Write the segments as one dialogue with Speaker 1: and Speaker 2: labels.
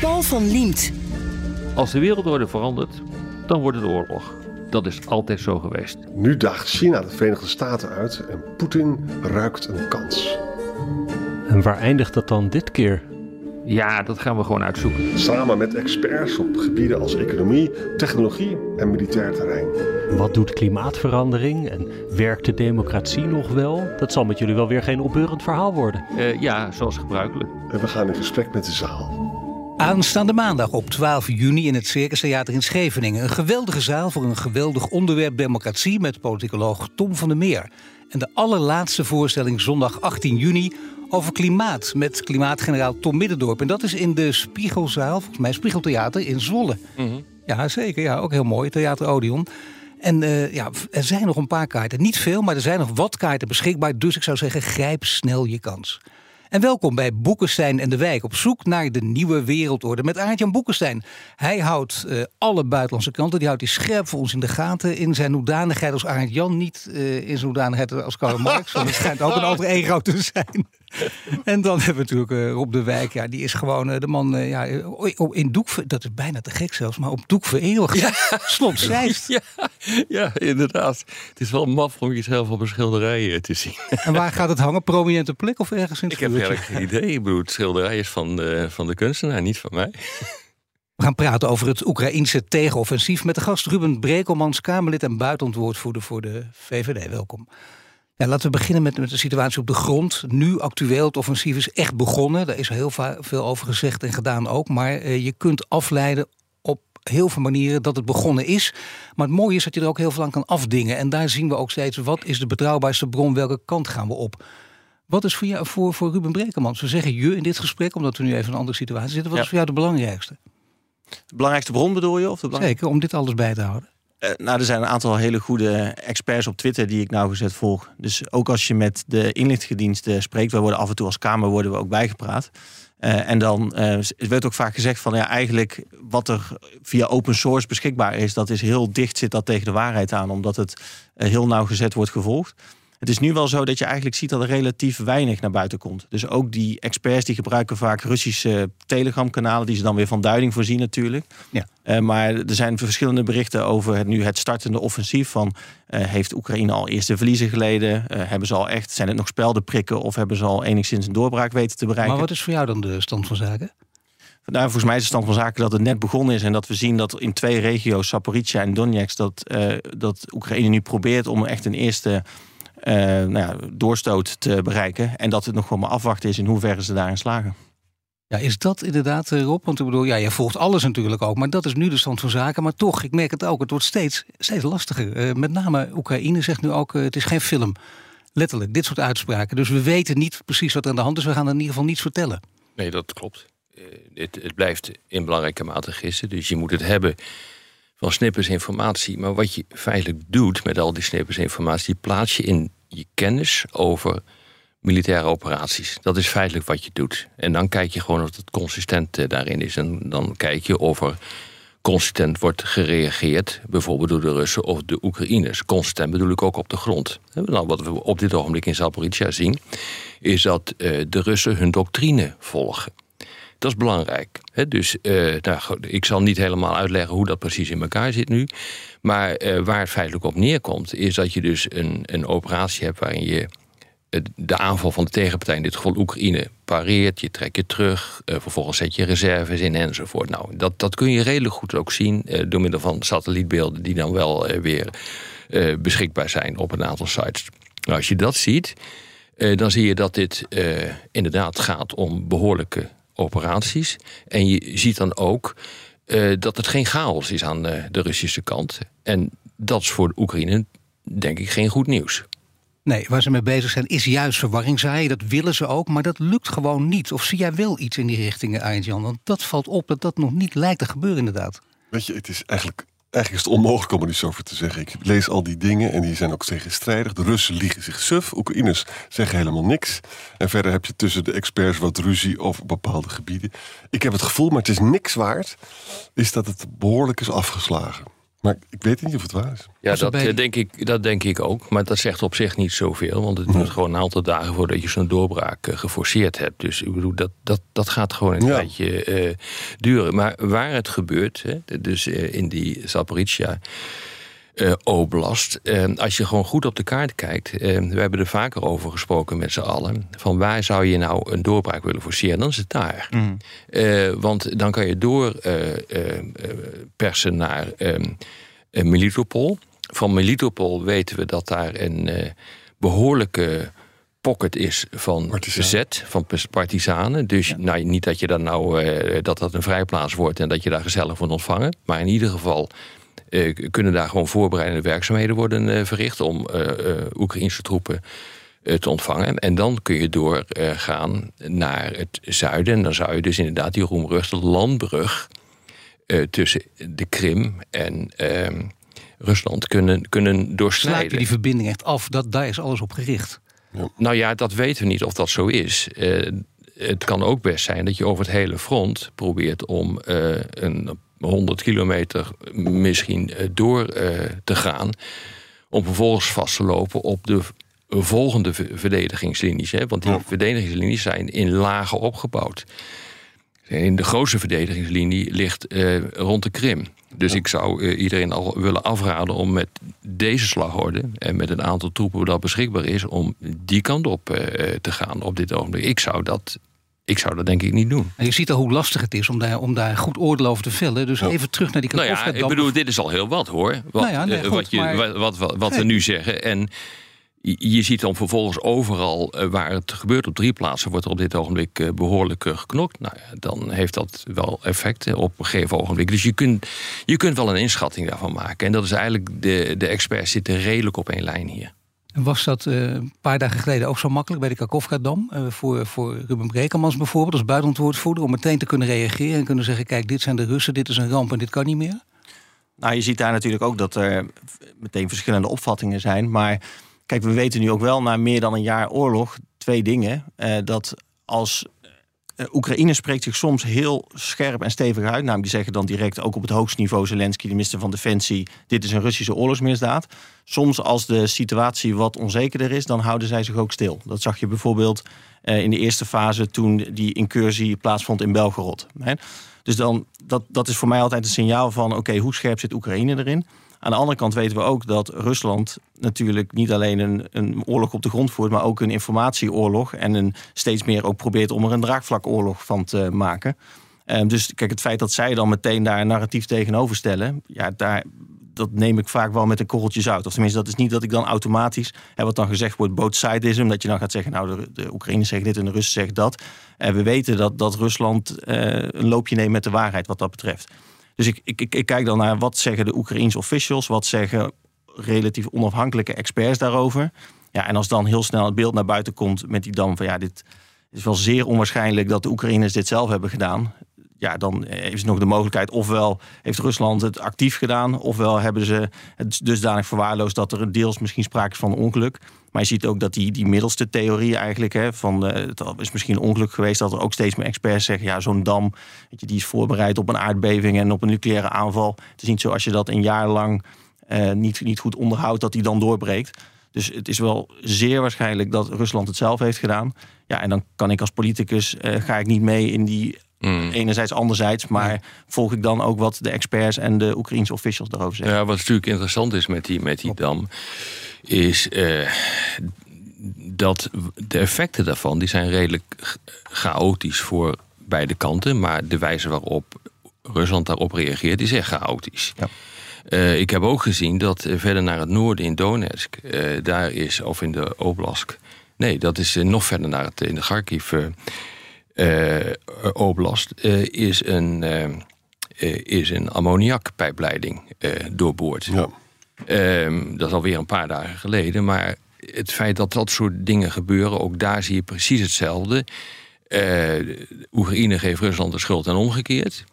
Speaker 1: Paul van Liemt.
Speaker 2: Als de wereldorde verandert, dan wordt het oorlog. Dat is altijd zo geweest.
Speaker 3: Nu daagt China de Verenigde Staten uit en Poetin ruikt een kans.
Speaker 4: En waar eindigt dat dan dit keer?
Speaker 2: Ja, dat gaan we gewoon uitzoeken.
Speaker 3: Samen met experts op gebieden als economie, technologie en militair terrein.
Speaker 4: Wat doet klimaatverandering en werkt de democratie nog wel? Dat zal met jullie wel weer geen opbeurend verhaal worden.
Speaker 2: Uh, ja, zoals gebruikelijk.
Speaker 3: En we gaan in gesprek met de zaal.
Speaker 5: Aanstaande maandag op 12 juni in het Circus Theater in Scheveningen. Een geweldige zaal voor een geweldig onderwerp democratie met politicoloog Tom van der Meer. En de allerlaatste voorstelling zondag 18 juni over klimaat met klimaatgeneraal Tom Middendorp. En dat is in de Spiegelzaal, volgens mij Spiegeltheater in Zwolle. Mm Ja, zeker. Ja, ook heel mooi. Theater Odeon. En uh, ja, er zijn nog een paar kaarten. Niet veel, maar er zijn nog wat kaarten beschikbaar. Dus ik zou zeggen, grijp snel je kans. En welkom bij Boekenstein en de Wijk op zoek naar de nieuwe wereldorde met Aart-Jan Boekenstein. Hij houdt uh, alle buitenlandse kranten, die houdt hij scherp voor ons in de gaten in zijn hoedanigheid als Aart-Jan, niet uh, in zijn hoedanigheid als Karl Marx, want het schijnt ook een alter ego te zijn. en dan hebben we natuurlijk uh, Rob de Wijk, ja, die is gewoon uh, de man uh, ja, in doek, dat is bijna te gek zelfs, maar op doek vereeuwigd. Ja. Slot.
Speaker 2: Ja, ja, inderdaad. Het is wel maf om jezelf op een schilderij te zien.
Speaker 5: en waar gaat het hangen? Prominente plek of ergens in het
Speaker 2: Ik heb eigenlijk geen idee. Ik bedoel, het schilderij is van de, van de kunstenaar, niet van mij.
Speaker 5: We gaan praten over het Oekraïnse tegenoffensief met de gast Ruben Brekelmans, Kamerlid en buitenwoordvoerder voor de VVD. Welkom. Laten we beginnen met, met de situatie op de grond. Nu actueel, het offensief is echt begonnen. Daar is heel veel over gezegd en gedaan ook. Maar eh, je kunt afleiden op heel veel manieren dat het begonnen is. Maar het mooie is dat je er ook heel veel aan kan afdingen. En daar zien we ook steeds, wat is de betrouwbaarste bron? Welke kant gaan we op? Wat is voor, jou, voor, voor Ruben Brekelmans? We zeggen je in dit gesprek, omdat we nu even in een andere situatie zitten. Wat is voor jou de belangrijkste?
Speaker 6: De belangrijkste bron bedoel je? Of de
Speaker 5: Zeker, om dit alles bij te houden.
Speaker 6: Uh, nou, er zijn een aantal hele goede experts op Twitter die ik nauwgezet volg. Dus ook als je met de inlichtingendiensten spreekt, we worden af en toe als Kamer worden we ook bijgepraat. Uh, en dan uh, werd ook vaak gezegd van ja, eigenlijk wat er via open source beschikbaar is, dat is heel dicht zit dat tegen de waarheid aan, omdat het heel nauwgezet wordt gevolgd. Het is nu wel zo dat je eigenlijk ziet dat er relatief weinig naar buiten komt. Dus ook die experts die gebruiken vaak Russische telegramkanalen, die ze dan weer van duiding voorzien natuurlijk. Ja. Uh, maar er zijn verschillende berichten over het, nu het startende offensief. Van uh, heeft Oekraïne al eerste verliezen geleden? Uh, hebben ze al echt, zijn het nog speldenprikken of hebben ze al enigszins een doorbraak weten te bereiken?
Speaker 5: Maar wat is voor jou dan de stand van zaken?
Speaker 6: Nou, volgens mij is de stand van zaken dat het net begonnen is en dat we zien dat in twee regio's, Zaporizhia en Donetsk, dat, dat Oekraïne nu probeert om echt een eerste nou ja, doorstoot te bereiken. En dat het nog gewoon maar afwachten is in hoeverre ze daarin slagen.
Speaker 5: Ja, is dat inderdaad, eh, Rob? Want ik bedoel, ja, je volgt alles natuurlijk ook. Maar dat is nu de stand van zaken. Maar toch, ik merk het ook, het wordt steeds, steeds lastiger. Uh, met name Oekraïne zegt nu ook, uh, het is geen film. Letterlijk, dit soort uitspraken. Dus we weten niet precies wat er aan de hand is. We gaan in ieder geval niets vertellen.
Speaker 2: Nee, dat klopt. Het, het blijft in belangrijke mate gissen. Dus je moet het hebben van snippers informatie. Maar wat je feitelijk doet met al die snippers informatie, plaats je in je kennis over militaire operaties. Dat is feitelijk wat je doet. En dan kijk je gewoon of het consistent eh, daarin is. En dan kijk je of er consistent wordt gereageerd, bijvoorbeeld door de Russen of de Oekraïners. Consistent bedoel ik ook op de grond. Nou, wat we op dit ogenblik in Zaporizhia zien, is dat eh, de Russen hun doctrine volgen. Dat is belangrijk. dus uh, nou, ik zal niet helemaal uitleggen hoe dat precies in elkaar zit nu. Maar uh, waar het feitelijk op neerkomt, is dat je dus een, een operatie hebt waarin je de aanval van de tegenpartij, in dit geval Oekraïne, pareert. Je trekt je terug, vervolgens zet je reserves in enzovoort. Nou, dat, dat kun je redelijk goed ook zien door middel van satellietbeelden die dan wel weer beschikbaar zijn op een aantal sites. Nou, als je dat ziet, dan zie je dat dit inderdaad gaat om behoorlijke operaties. En je ziet dan ook uh, dat het geen chaos is aan de, de Russische kant. En dat is voor de Oekraïne, denk ik, geen goed nieuws.
Speaker 5: Nee, waar ze mee bezig zijn is juist verwarring zaaien. Dat willen ze ook, maar dat lukt gewoon niet. Of zie jij wel iets in die richting, Arjan? Want dat valt op dat dat nog niet lijkt te gebeuren inderdaad.
Speaker 3: Weet je, het is eigenlijk, eigenlijk is het onmogelijk om er iets over te zeggen. Ik lees al die dingen en die zijn ook tegenstrijdig. De Russen liegen zich suf, Oekraïners zeggen helemaal niks. En verder heb je tussen de experts wat ruzie over bepaalde gebieden. Ik heb het gevoel, maar het is niks waard, is dat het behoorlijk is afgeslagen. Maar ik weet niet of het waar is.
Speaker 2: Ja,
Speaker 5: Was
Speaker 2: dat,
Speaker 5: bij-
Speaker 2: eh, denk ik, dat denk ik ook. Maar dat zegt op zich niet zoveel. Want het duurt gewoon een aantal dagen voordat je zo'n doorbraak eh, geforceerd hebt. Dus ik bedoel, dat, dat, dat gaat gewoon een
Speaker 3: Ja.
Speaker 2: tijdje eh, duren. Maar waar het gebeurt, hè, dus in die Zaporizhia... eh, Oblast. Eh, als je gewoon goed op de kaart kijkt, eh, we hebben er vaker over gesproken met z'n allen, van waar zou je nou een doorbraak willen forceren, dan is het daar. Eh, want dan kan je door eh, eh, eh, naar ehm, eh, Melitopol. Van Melitopol weten we dat daar een eh, behoorlijke pocket is van verzet, van partisanen. Dus nou, niet dat je dan nou dat dat een vrijplaats wordt en dat je daar gezellig wordt ontvangen. Maar in ieder geval kunnen daar gewoon voorbereidende werkzaamheden worden eh, verricht om eh eh, Oekraïnse troepen eh, te ontvangen. En dan kun je doorgaan gaan naar het zuiden. En dan zou je dus inderdaad die roemruchte landbrug eh, tussen de Krim en ehm, Rusland kunnen, kunnen
Speaker 5: Sluit je
Speaker 2: doorstrijden.
Speaker 5: die verbinding echt af? Dat, daar is alles op gericht.
Speaker 2: Nou ja, dat weten we niet of dat zo is. Eh, het kan ook best zijn dat je over het hele front probeert om eh, een 100 kilometer misschien eh, door eh, te gaan. Om vervolgens vast te lopen op de volgende verdedigingslinies. Hè? Want die
Speaker 3: Ja.
Speaker 2: verdedigingslinies zijn in lagen opgebouwd. En de grootste verdedigingslinie ligt eh, rond de Krim. Dus ik zou iedereen al willen afraden om met deze slagorde en met een aantal troepen dat beschikbaar is, om die kant op te gaan op dit ogenblik. Ik zou dat, ik zou dat denk ik niet doen.
Speaker 5: En je ziet al hoe lastig het is om daar, om daar goed oordeel over te vellen. Dus even terug naar die
Speaker 2: Nou ja, ik bedoel, dit is al heel wat hoor. Wat,
Speaker 5: Nou ja, nee, goed,
Speaker 2: wat, je,
Speaker 5: maar-
Speaker 2: wat, wat, wat, wat we nu zeggen. En je- ziet dan vervolgens overal eh, waar het gebeurt op drie plaatsen, wordt er op dit ogenblik eh, behoorlijk eh, geknokt. Nou ja, dan heeft dat wel effecten op een gegeven ogenblik. Dus je kunt, je kunt wel een inschatting daarvan maken. En dat is eigenlijk, de, de experts zitten redelijk op één lijn hier.
Speaker 5: Was dat eh, een paar dagen geleden ook zo makkelijk bij de Kakhovka-dam? eh, voor, voor Ruben Brekelmans bijvoorbeeld, als buitenlandwoordvoerder... om meteen te kunnen reageren en kunnen zeggen... kijk, dit zijn de Russen, dit is een ramp en dit kan niet meer?
Speaker 6: Nou, je ziet daar natuurlijk ook dat er meteen verschillende opvattingen zijn. Maar kijk, we weten nu ook wel na meer dan een jaar oorlog twee dingen. Eh, dat als Oekraïne spreekt zich soms heel scherp en stevig uit. Namelijk die zeggen dan direct ook op het hoogste niveau Zelensky, de minister van Defensie, dit is een Russische oorlogsmisdaad. Soms als de situatie wat onzekerder is, dan houden zij zich ook stil. Dat zag je bijvoorbeeld eh, in de eerste fase toen die incursie plaatsvond in Belgorod. Dus dan, dat, dat is voor mij altijd een signaal van: oké, hoe scherp zit Oekraïne erin? Aan de andere kant weten we ook dat Rusland natuurlijk niet alleen een, een oorlog op de grond voert, maar ook een informatieoorlog. En een, steeds meer ook probeert om er een draagvlakoorlog van te maken. Ehm, dus kijk, het feit dat zij dan meteen daar een narratief tegenover stellen, ja, daar, dat neem ik vaak wel met een korreltje zout. Of tenminste, dat is niet dat ik dan automatisch, hè, wat dan gezegd wordt, both sidism, dat je dan gaat zeggen, nou, de, de Oekraïners zeggen dit en de Russen zeggen dat. En we weten dat, dat Rusland eh, een loopje neemt met de waarheid wat dat betreft. Dus ik, ik, ik, ik kijk dan naar wat zeggen de Oekraïense officials, wat zeggen relatief onafhankelijke experts daarover. Ja, en als dan heel snel het beeld naar buiten komt met die dam van ja, dit is wel zeer onwaarschijnlijk dat de Oekraïners dit zelf hebben gedaan. Ja, dan is er nog de mogelijkheid, ofwel heeft Rusland het actief gedaan, ofwel hebben ze het dusdanig verwaarloosd dat er deels misschien sprake is van ongeluk. Maar je ziet ook dat die, die middelste theorie eigenlijk, hè, van eh, het is misschien een ongeluk geweest, dat er ook steeds meer experts zeggen, ja, zo'n dam, weet je, die is voorbereid op een aardbeving en op een nucleaire aanval. Het is niet zo als je dat een jaar lang eh, niet, niet goed onderhoudt, dat die dan doorbreekt. Dus het is wel zeer waarschijnlijk dat Rusland het zelf heeft gedaan. Ja, en dan kan ik als politicus, eh, ga ik niet mee in die
Speaker 2: Mm.
Speaker 6: enerzijds, anderzijds. Maar volg ik dan ook wat de experts en de Oekraïense officials daarover zeggen.
Speaker 2: Ja, wat natuurlijk interessant is met die, met die dam, is eh, dat de effecten daarvan die zijn redelijk ch- chaotisch voor beide kanten. Maar de wijze waarop Rusland daarop reageert is echt chaotisch.
Speaker 6: Ja.
Speaker 2: Eh, ik heb ook gezien dat eh, verder naar het noorden in Donetsk, daar is, of in de Oblast. Nee, dat is nog verder naar het in de Kharkiv Oblast, eh, is een, eh, eh, is een ammoniakpijpleiding eh, doorboord.
Speaker 3: Ja.
Speaker 2: Ehm, dat is alweer een paar dagen geleden. Maar het feit dat dat soort dingen gebeuren, ook daar zie je precies hetzelfde. Uh, Oekraïne geeft Rusland de schuld en omgekeerd.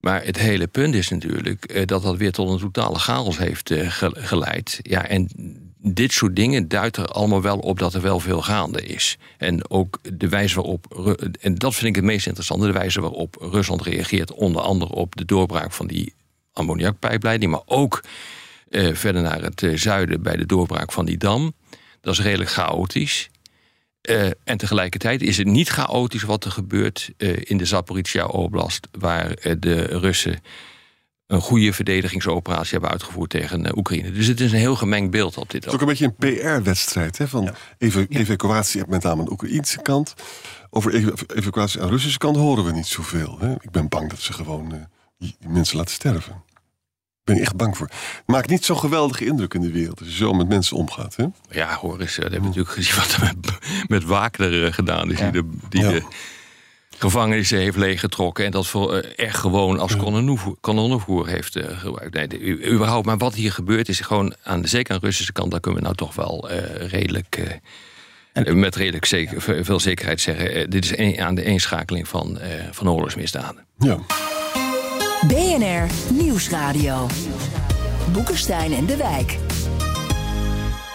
Speaker 2: Maar het hele punt is natuurlijk uh, dat dat weer tot een totale chaos heeft uh, geleid. Ja, en dit soort dingen duidt er allemaal wel op dat er wel veel gaande is. En ook de wijze waarop, en dat vind ik het meest interessante, de wijze waarop Rusland reageert, onder andere op de doorbraak van die ammoniakpijpleiding, maar ook uh, verder naar het uh, zuiden bij de doorbraak van die dam. Dat is redelijk chaotisch. Uh, en tegelijkertijd is het niet chaotisch wat er gebeurt in de Zaporizhia Oblast, waar de Russen een goede verdedigingsoperatie hebben uitgevoerd tegen Oekraïne. Dus het is een heel gemengd beeld op dit
Speaker 3: Het is ook een beetje een PR-wedstrijd van ja. ev evacuatie met name aan de Oekraïnse kant. Over ev evacuatie aan de Russische kant horen we niet zoveel. Hè? Ik ben bang dat ze gewoon die mensen laten sterven ben ik echt bang voor. Het maakt niet zo'n geweldige indruk in de wereld als je zo met mensen omgaat. Hè?
Speaker 2: Ja, hoor eens, we hebben natuurlijk gezien wat er met, met Wagner eh, gedaan is. Die, de, die de gevangenissen heeft leeggetrokken. En dat voor uh, echt gewoon als kanonnenvoer heeft uh, gebruikt. Nee, überhaupt. Maar wat hier gebeurt is gewoon, aan, zeker aan de Russische kant... daar kunnen we nou toch wel redelijk... En, met redelijk zeker, veel zekerheid zeggen... dit is een, aan de eenschakeling van, van oorlogsmisdaden.
Speaker 3: Ja.
Speaker 1: BNR Nieuwsradio. Boekenstein en de Wijk.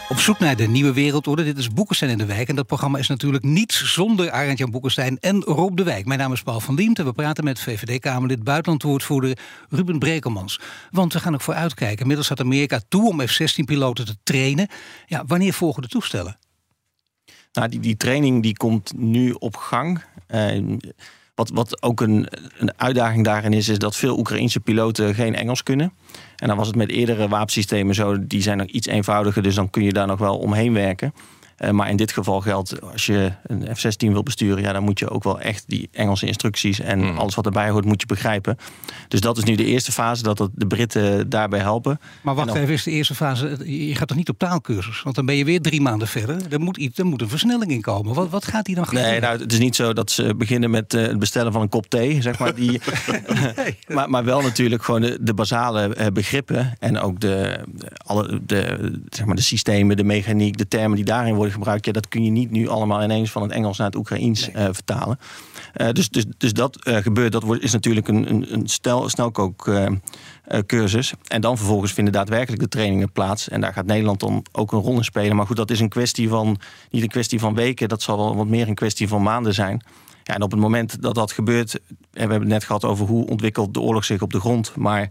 Speaker 5: Op zoek naar de nieuwe wereldorde. Dit is Boekenstein in de Wijk. En dat programma is natuurlijk niets zonder Arend-Jan Boekenstein en Rob de Wijk. Mijn naam is Paul van Diemt en we praten met VVD-Kamerlid buitenlandwoordvoerder Ruben Brekelmans. Want we gaan ook vooruitkijken. Inmiddels staat Amerika toe om F-16-piloten te trainen. Ja, wanneer volgen de toestellen?
Speaker 6: Nou, die, die training die komt nu op gang. Uh, wat, wat ook een, een uitdaging daarin is, is dat veel Oekraïnse piloten geen Engels kunnen. En dan was het met eerdere wapensystemen zo, die zijn nog iets eenvoudiger, dus dan kun je daar nog wel omheen werken. Uh, maar in dit geval geldt, als je een F-16 wil besturen, ja, dan moet je ook wel echt die Engelse instructies en hmm. alles wat erbij hoort, moet je begrijpen. Dus dat is nu de eerste fase, dat de Britten daarbij helpen.
Speaker 5: Maar wacht even, is de eerste fase, je gaat toch niet op taalkursus? Want dan ben je weer drie maanden verder. Er moet, iets, er moet een versnelling in komen. Wat, wat gaat die dan
Speaker 6: gebeuren? Nee, nou, het is niet zo dat ze beginnen met uh, het bestellen van een kop thee, zeg maar. Die, maar, maar wel natuurlijk gewoon de, de basale uh, begrippen en ook de, alle, de, zeg maar de systemen, de mechaniek, de termen die daarin worden gebruikt, ja, dat kun je niet nu allemaal ineens van het Engels naar het Oekraïens nee. uh, vertalen. Uh, dus, dus, dus dat uh, gebeurt, dat wordt, is natuurlijk een, een, een stel, snelkookcursus. en dan vervolgens vinden daadwerkelijk de trainingen plaats. En daar gaat Nederland dan ook een rol in spelen. Maar goed, dat is een kwestie van, niet een kwestie van weken, dat zal wel wat meer een kwestie van maanden zijn. Ja, en op het moment dat dat gebeurt, en we hebben het net gehad over hoe ontwikkelt de oorlog zich op de grond. Maar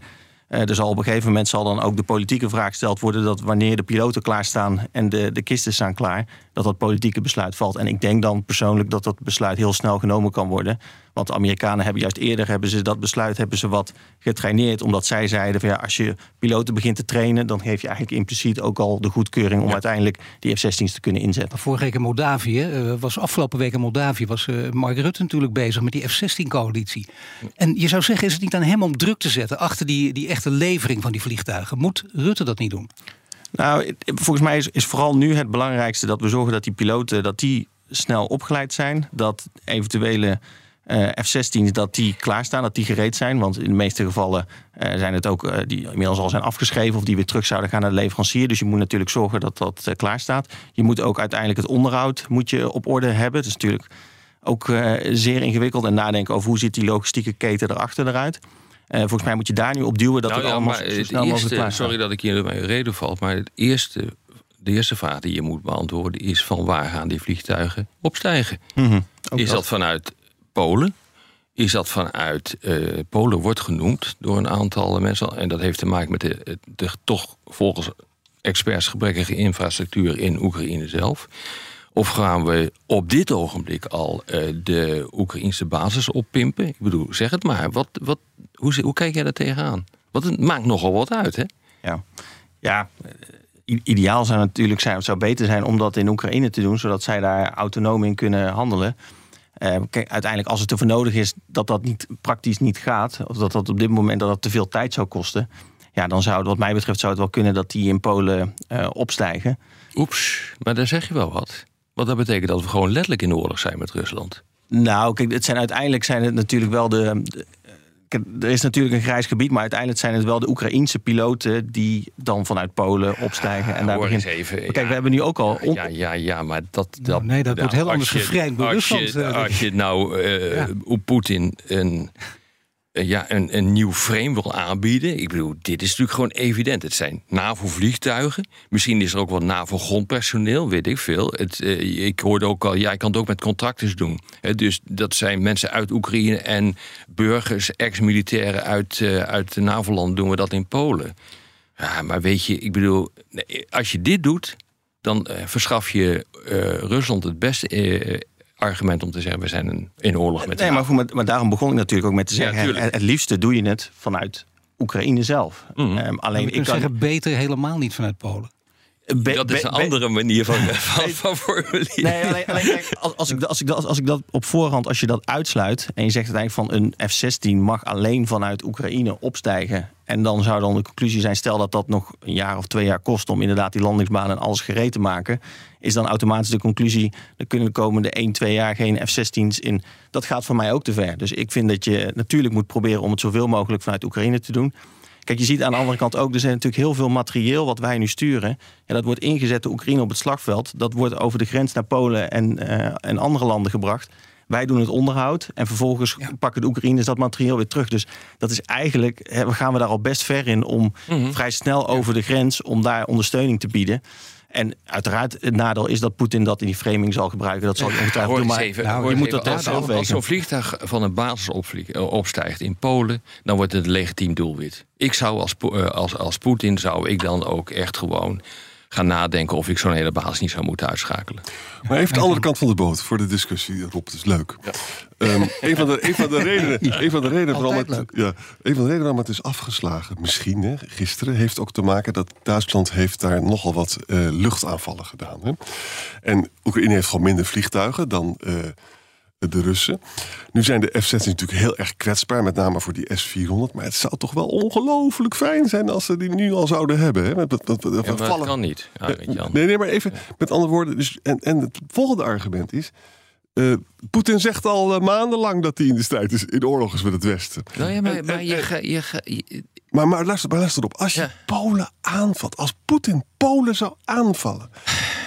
Speaker 6: uh, dus al op een gegeven moment zal dan ook de politieke vraag gesteld worden dat wanneer de piloten klaarstaan en de, de kisten staan klaar, dat dat politieke besluit valt. En ik denk dan persoonlijk dat dat besluit heel snel genomen kan worden. Want de Amerikanen hebben juist eerder hebben ze dat besluit hebben ze wat getraineerd. Omdat zij zeiden van ja, als je piloten begint te trainen, dan geef je eigenlijk impliciet ook al de goedkeuring om uiteindelijk die F-16's te kunnen inzetten.
Speaker 5: Vorige week in Moldavië, uh, was afgelopen week in Moldavië, was uh, Mark Rutte natuurlijk bezig met die F-16-coalitie. En je zou zeggen, is het niet aan hem om druk te zetten achter die, die echte levering van die vliegtuigen? Moet Rutte dat niet doen?
Speaker 6: Nou, volgens mij is, is vooral nu het belangrijkste dat we zorgen dat die piloten dat die snel opgeleid zijn. Dat eventuele uh, F-16's dat die klaarstaan, dat die gereed zijn. Want in de meeste gevallen uh, zijn het ook uh, die inmiddels al zijn afgeschreven of die weer terug zouden gaan naar de leverancier. Dus je moet natuurlijk zorgen dat dat klaar staat. Je moet ook uiteindelijk het onderhoud moet je op orde hebben. Het is natuurlijk ook zeer ingewikkeld en nadenken over hoe ziet die logistieke keten erachter eruit. volgens mij moet je daar nu op duwen dat nou, het ja, allemaal zo snel mogelijk klaar
Speaker 2: Sorry dat ik hier mijn reden valt, maar het eerste de eerste vraag die je moet beantwoorden is van waar gaan die vliegtuigen opstijgen? Mm -hmm. Is dat vanuit Polen. Is dat vanuit uh, Polen wordt genoemd door een aantal mensen. En dat heeft te maken met de, toch volgens experts gebrekkige infrastructuur in Oekraïne zelf. Of gaan we op dit ogenblik al uh, de Oekraïnse basis oppimpen? Ik bedoel, zeg het maar. Wat, wat, hoe, hoe kijk jij daar tegenaan? Want het maakt nogal wat uit, hè?
Speaker 6: Ja, ja ideaal zou natuurlijk zijn, het zou beter zijn om dat in Oekraïne te doen, zodat zij daar autonoom in kunnen handelen. Uh, kijk, uiteindelijk, als het ervoor nodig is dat dat niet, praktisch niet gaat, of dat dat op dit moment dat dat te veel tijd zou kosten, ja, dan zou het, wat mij betreft, zou het wel kunnen dat die in Polen uh, opstijgen.
Speaker 2: Oeps, maar daar zeg je wel wat. Want dat betekent dat we gewoon letterlijk in oorlog zijn met Rusland.
Speaker 6: Nou, kijk, het zijn uiteindelijk zijn het natuurlijk wel de kijk, er is natuurlijk een grijs gebied, maar uiteindelijk zijn het wel de Oekraïense piloten die dan vanuit Polen opstijgen. En daar
Speaker 2: Hoor
Speaker 6: begint.
Speaker 2: even.
Speaker 6: Maar kijk,
Speaker 2: ja.
Speaker 6: we hebben nu ook al. on-
Speaker 2: Ja, ja, ja, maar dat... dat
Speaker 5: Nou, nee, dat wordt heel anders gevrijd door
Speaker 2: als je-
Speaker 5: Rusland, eh,
Speaker 2: Als je nou eh
Speaker 5: Ja.
Speaker 2: hoe Poetin een, ja, een, een nieuw frame wil aanbieden... ik bedoel, dit is natuurlijk gewoon evident. Het zijn NAVO-vliegtuigen. Misschien is er ook wel NAVO-grondpersoneel, weet ik veel. Het, eh, ik hoorde ook al, ja, kan het ook met contractors doen. Dus dat zijn mensen uit Oekraïne en burgers, ex-militairen uit, eh, uit de NAVO-land... doen we dat in Polen. Ja, maar weet je, ik bedoel, als je dit doet, dan eh, verschaf je eh, Rusland het beste eh, argument om te zeggen: we zijn een, in oorlog met
Speaker 6: Nee, maar, voor maar daarom begon ik natuurlijk ook met te zeggen: het, het liefste doe je het vanuit Oekraïne zelf.
Speaker 2: Mhm.
Speaker 6: Ehm, alleen ik kan.
Speaker 5: zeggen, beter helemaal niet vanuit Polen.
Speaker 6: Be-
Speaker 2: Dat is
Speaker 6: be-
Speaker 2: een
Speaker 6: be-
Speaker 2: andere manier van, van, van formuleren.
Speaker 6: Nee, alleen, alleen kijk, als, als, ik, dat- als, ik als ik dat op voorhand, als je dat uitsluit en je zegt uiteindelijk van een F-16 mag alleen vanuit Oekraïne opstijgen. En dan zou dan de conclusie zijn, stel dat dat nog een jaar of twee jaar kost om inderdaad die landingsbaan en alles gereed te maken. Is dan automatisch de conclusie, er kunnen de komende 1, 2 jaar geen F-16's in. Dat gaat voor mij ook te ver. Dus ik vind dat je natuurlijk moet proberen om het zoveel mogelijk vanuit Oekraïne te doen. Kijk, je ziet aan de andere kant ook, er zijn natuurlijk heel veel materieel wat wij nu sturen. En dat wordt ingezet door Oekraïne op het slagveld. Dat wordt over de grens naar Polen en, eh, en andere landen gebracht. Wij doen het onderhoud en vervolgens pakken de Oekraïners dat materieel weer terug. Dus dat is eigenlijk, hè, gaan we daar al best ver in om vrij snel over de grens om daar ondersteuning te bieden. En uiteraard, het nadeel is dat Poetin dat in die framing zal gebruiken. Dat zal hij ongetwijfeld doen. Maar
Speaker 2: even,
Speaker 6: nou, je moet dat
Speaker 2: als,
Speaker 6: zelf
Speaker 2: als, zo'n vliegtuig van een basis opvlieg- eh, opstijgt in Polen, dan wordt het een legitiem doelwit. Ik zou als, eh, als, als Poetin zou ik dan ook echt gewoon gaan nadenken of ik zo'n hele basis niet zou moeten uitschakelen.
Speaker 3: Maar even de andere kant van de boot voor de discussie, Rob. Dat is leuk. Ehm, een, van de, een van de redenen, een van de redenen waarom het, ja, een van de redenen waarom het is afgeslagen, misschien hè, gisteren, heeft ook te maken dat Duitsland heeft daar nogal wat eh, luchtaanvallen gedaan. Hè. En Oekraïne heeft gewoon minder vliegtuigen dan eh, de Russen. Nu zijn de F-16 natuurlijk heel erg kwetsbaar, met name voor die S-400. Maar het zou toch wel ongelooflijk fijn zijn als ze die nu al zouden hebben. Hè? Met, met, met, met-
Speaker 2: Ja, maar
Speaker 3: vallen-
Speaker 2: dat kan niet. Arend-Jan.
Speaker 3: Nee, nee, maar even met andere woorden. Dus, en, en het volgende argument is. eh, Poetin zegt al eh, maandenlang dat hij in de strijd is, in oorlog is met het Westen.
Speaker 2: Nou ja, maar,
Speaker 3: En-
Speaker 2: maar
Speaker 3: en-
Speaker 2: je,
Speaker 3: en-
Speaker 2: ga- je, ga- je-
Speaker 3: Maar, maar, luister, maar luister op. Als je
Speaker 2: Ja.
Speaker 3: Polen aanvalt, als Poetin Polen zou aanvallen,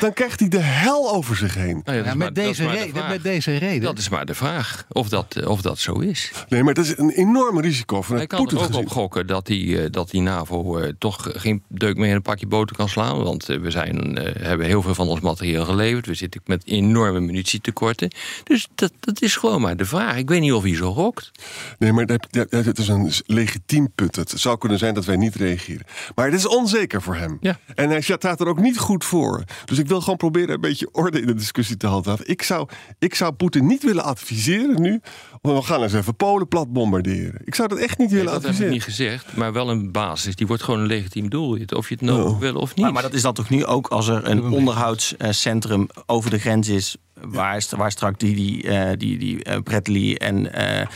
Speaker 3: dan krijgt hij de hel over zich heen.
Speaker 2: nou ja, dat
Speaker 5: Ja,
Speaker 2: is maar-
Speaker 5: met, deze
Speaker 2: de
Speaker 5: reden,
Speaker 2: vraag.
Speaker 5: met deze reden.
Speaker 2: Dat is maar de vraag of dat, eh, of dat zo is.
Speaker 3: Nee, maar dat is een enorm risico
Speaker 2: Hij
Speaker 3: vanuit
Speaker 2: kan er ook
Speaker 3: gezien.
Speaker 2: op gokken dat die, eh, dat die NAVO eh, toch geen deuk meer in een pakje boter kan slaan. Want we zijn, eh, hebben heel veel van ons materiaal geleverd. We zitten met enorme munitietekorten. Dus dat, dat is gewoon maar de vraag. Ik weet niet of hij zo rokt.
Speaker 3: Nee, maar dat, dat, dat is een legitiem punt. Het zou kunnen zijn dat wij niet reageren. Maar het is onzeker voor hem.
Speaker 2: Ja.
Speaker 3: En hij staat er ook niet goed voor. Dus ik wil gewoon proberen een beetje orde in de discussie te handhaven. Ik zou, ik zou Poetin niet willen adviseren nu. We gaan eens even Polen plat bombarderen. Ik zou dat echt niet willen
Speaker 2: dat heb ik
Speaker 3: adviseren.
Speaker 2: niet gezegd. Maar wel een basis. Die wordt gewoon een legitiem doel. Of je het nou
Speaker 3: Oh.
Speaker 2: wil of niet.
Speaker 6: Maar, maar dat is dan toch nu ook als er een onderhoudscentrum over de grens is. Waar, waar straks die, die, eh, die, die eh, Bradley en eh,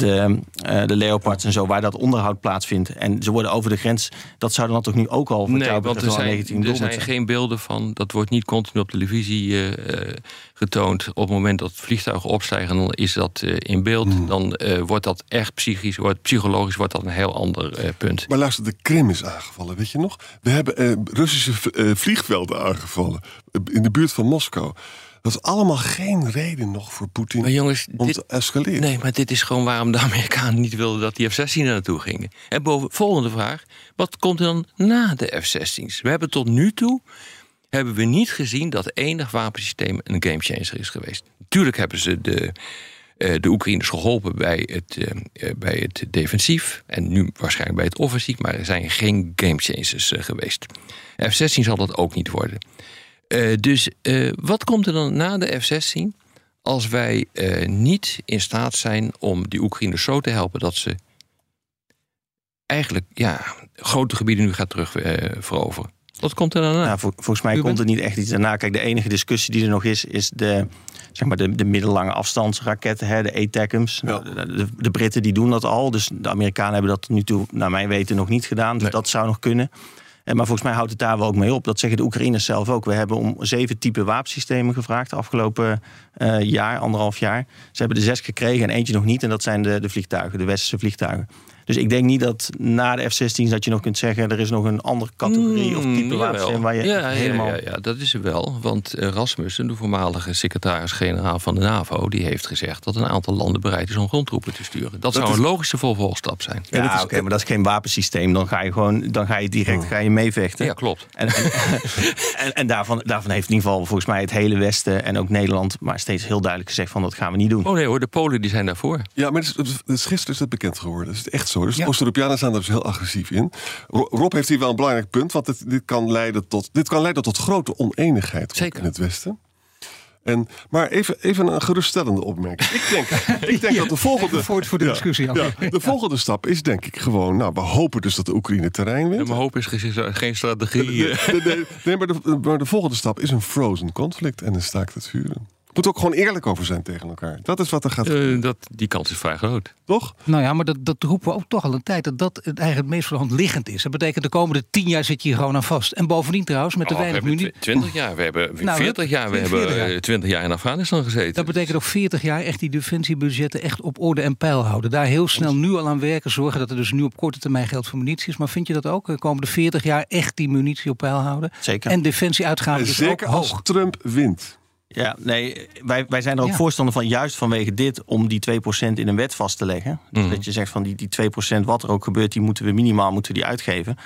Speaker 6: de, eh, de Leopards en zo, waar dat onderhoud plaatsvindt. En ze worden over de grens. Dat zou dan toch nu ook al voor
Speaker 2: Nee,
Speaker 6: jou
Speaker 2: want er zijn, er
Speaker 6: doelwit
Speaker 2: zijn
Speaker 6: zijn.
Speaker 2: geen beelden van. Dat wordt niet continu op televisie eh, eh, getoond. Op het moment dat vliegtuigen opstijgen, dan is dat eh, in beeld.
Speaker 3: Hmm.
Speaker 2: Dan eh, wordt dat echt psychisch, wordt, psychologisch wordt dat een heel ander eh, punt.
Speaker 3: Maar luister, de Krim is aangevallen, weet je nog? We hebben eh, Russische eh, vliegvelden aangevallen. in de buurt van Moskou. Dat is allemaal geen reden nog voor Poetin
Speaker 2: Maar jongens,
Speaker 3: om
Speaker 2: dit,
Speaker 3: te escaleren.
Speaker 2: nee, maar dit is gewoon waarom de Amerikanen niet wilden dat die F-16 er naartoe gingen. En boven, volgende vraag: wat komt er dan na de F-16's? We hebben tot nu toe hebben we niet gezien dat enig wapensysteem een gamechanger is geweest. Natuurlijk hebben ze de, eh, de Oekraïners geholpen bij het, eh, eh, bij het defensief en nu waarschijnlijk bij het offensief, maar er zijn geen gamechangers geweest. F-16 zal dat ook niet worden. Eh, dus eh, wat komt er dan na de F-16 als wij eh, niet in staat zijn om die Oekraïners zo te helpen dat ze eigenlijk ja, grote gebieden nu gaat terug eh, veroveren? Wat komt er dan na?
Speaker 6: Nou, vol- volgens mij
Speaker 5: Ruben?
Speaker 6: komt er niet echt iets daarna. Kijk, de enige discussie die er nog is, is de, zeg maar de, de middellange afstandsraketten, hè, de ATACMS.
Speaker 3: Ja.
Speaker 6: Nou, de, de, de Britten die doen dat al, dus de Amerikanen hebben dat tot nu toe, naar mijn weten, nog niet gedaan. Dus
Speaker 2: Nee.
Speaker 6: dat zou nog kunnen. Maar volgens mij houdt het daar wel ook mee op. Dat zeggen de Oekraïners zelf ook. We hebben om zeven type wapensystemen gevraagd de afgelopen jaar, anderhalf jaar. Ze hebben er zes gekregen en eentje nog niet. En dat zijn de, de vliegtuigen, de westerse vliegtuigen. Dus ik denk niet dat na de F-16 dat je nog kunt zeggen... er is nog een andere categorie of type
Speaker 2: Mm,
Speaker 6: wapen waar je
Speaker 2: ja,
Speaker 6: helemaal...
Speaker 2: Ja, ja, ja, dat is er wel. Want Rasmussen, de voormalige secretaris-generaal van de NAVO... die heeft gezegd dat een aantal landen bereid is om grondtroepen te sturen. Dat, zou
Speaker 3: is-
Speaker 2: een logische vervolgstap zijn.
Speaker 6: Ja, oké, maar dat is geen wapensysteem. Dan ga je gewoon, dan ga je direct ga je meevechten.
Speaker 2: Ja, klopt.
Speaker 6: En, en, en, en daarvan, daarvan heeft in ieder geval volgens mij het hele Westen en ook Nederland, maar steeds heel duidelijk gezegd van dat gaan we niet doen.
Speaker 2: Oh nee hoor, de Polen die zijn daarvoor.
Speaker 3: Ja, maar het is, het is gisteren is dat bekend geworden. Dat is echt zo. Dus
Speaker 5: Ja.
Speaker 3: de Oost-Europeanen zijn er dus heel agressief in. Ro- Rob heeft hier wel een belangrijk punt. Want het, dit, kan leiden tot, dit kan leiden tot grote oneenigheid
Speaker 2: Zeker.
Speaker 3: in het Westen. En, maar even, even een geruststellende opmerking. Ik denk, ik denk
Speaker 5: Ja,
Speaker 3: dat de volgende...
Speaker 5: voor- voor de discussie,
Speaker 3: ja, de volgende stap is denk ik gewoon... Nou, we hopen dus dat de Oekraïne terrein
Speaker 2: En
Speaker 3: wint.
Speaker 2: mijn hoop is ge- geen strategie.
Speaker 3: Nee, nee, nee, nee, maar, de, maar de volgende stap is een frozen conflict en een staakt het vuren. Moet ook gewoon eerlijk over zijn tegen elkaar. Dat is wat er gaat gebeuren,
Speaker 2: Eh, dat, die kans is vrij groot.
Speaker 3: toch?
Speaker 5: Nou ja, maar dat, dat roepen we ook toch al een tijd. Dat dat het eigenlijk het meest voor de hand liggend is. Dat betekent de komende tien jaar zit je hier gewoon aan vast. En bovendien trouwens, met de
Speaker 2: Oh, we
Speaker 5: weinig
Speaker 2: hebben
Speaker 5: munitie.
Speaker 2: 20 jaar, we hebben
Speaker 5: Nou,
Speaker 2: 40 jaar, we
Speaker 5: 40
Speaker 2: hebben
Speaker 5: jaar.
Speaker 2: eh, 20 jaar in Afghanistan gezeten.
Speaker 5: Dat betekent ook 40 jaar echt die defensiebudgetten echt op orde en peil houden. Daar heel snel nu al aan werken. Zorgen dat er dus nu op korte termijn geld voor munitie is. Maar vind je dat ook? De komende 40 jaar echt die munitie op peil houden.
Speaker 6: Zeker.
Speaker 5: En defensieuitgaven
Speaker 3: En
Speaker 5: dus
Speaker 3: zeker
Speaker 5: ook
Speaker 3: als
Speaker 5: hoog.
Speaker 3: Trump wint.
Speaker 6: Ja, nee, wij, wij zijn er ook
Speaker 5: Ja.
Speaker 6: voorstander van, juist vanwege dit, om die 2% in een wet vast te leggen. Dus
Speaker 2: Mhm.
Speaker 6: dat je zegt van die, die 2%, wat er ook gebeurt, die moeten we minimaal moeten die uitgeven.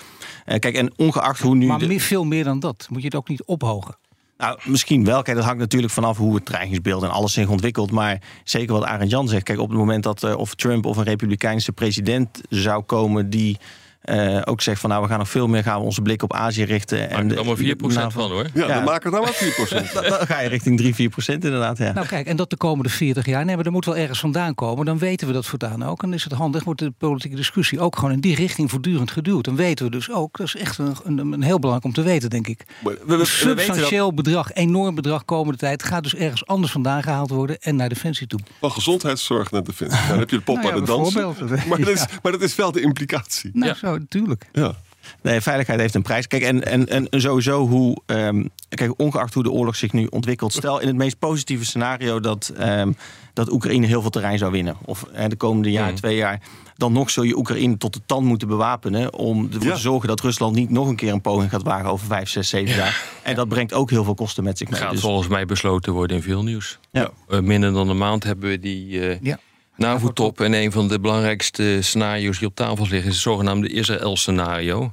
Speaker 6: Eh, kijk, en ongeacht hoe nu.
Speaker 5: Maar
Speaker 6: de-
Speaker 5: meer, veel meer dan dat. Moet je het ook niet ophogen.
Speaker 6: Nou, misschien wel. Kijk, dat hangt natuurlijk vanaf hoe het dreigingsbeeld en alles zich ontwikkelt. Maar zeker wat Arend Jan zegt. Kijk, op het moment dat eh, of Trump of een republikeinse president zou komen die eh, ook zegt van nou, we gaan nog veel meer gaan we onze blik op Azië richten.
Speaker 2: Maak
Speaker 6: En
Speaker 2: er allemaal 4%
Speaker 6: nou,
Speaker 2: van hoor.
Speaker 3: Ja,
Speaker 6: Ja.
Speaker 3: dan maken we nou maar 4%.
Speaker 6: Dan, dan ga je richting 3, 4 procent inderdaad. Ja.
Speaker 5: Nou kijk, en dat de komende 40 jaar. Nee, maar er moet wel ergens vandaan komen. Dan weten we dat voortaan ook. En dan is het handig, wordt de politieke discussie ook gewoon in die richting voortdurend geduwd. Dan weten we dus ook, dat is echt een, een, een heel belangrijk om te weten, denk ik.
Speaker 3: Maar-
Speaker 6: we, we- dat,
Speaker 5: substantieel bedrag, enorm bedrag komende tijd, gaat dus ergens anders vandaan gehaald worden en naar defensie toe.
Speaker 3: Van gezondheidszorg naar defensie. Dan heb je de pop
Speaker 5: Nou ja,
Speaker 3: aan de dansen.
Speaker 5: bijvoorbeeld.
Speaker 3: Maar dat, is, maar dat is wel de implicatie.
Speaker 5: Nou,
Speaker 2: Ja.
Speaker 5: zo, natuurlijk.
Speaker 3: Ja.
Speaker 6: Nee, veiligheid heeft een prijs. Kijk, en, en, en sowieso hoe. ehm, kijk, ongeacht hoe de oorlog zich nu ontwikkelt. Stel in het meest positieve scenario dat, ehm, dat Oekraïne heel veel terrein zou winnen. Of eh, de komende jaar,
Speaker 2: Mhm.
Speaker 6: twee jaar. Dan nog zul je Oekraïne tot de tand moeten bewapenen. Om ervoor
Speaker 3: Ja.
Speaker 6: te zorgen dat Rusland niet nog een keer een poging gaat wagen over vijf, zes, zeven jaar. En dat brengt ook heel veel kosten met zich mee.
Speaker 2: Gaat
Speaker 6: Dus-
Speaker 2: volgens mij besloten worden in veel nieuws.
Speaker 6: Ja.
Speaker 2: Eh, minder dan een maand hebben we die eh
Speaker 5: Ja.
Speaker 2: NAVO-top. En een van de belangrijkste scenario's die op tafel liggen... is het zogenaamde Israël-scenario.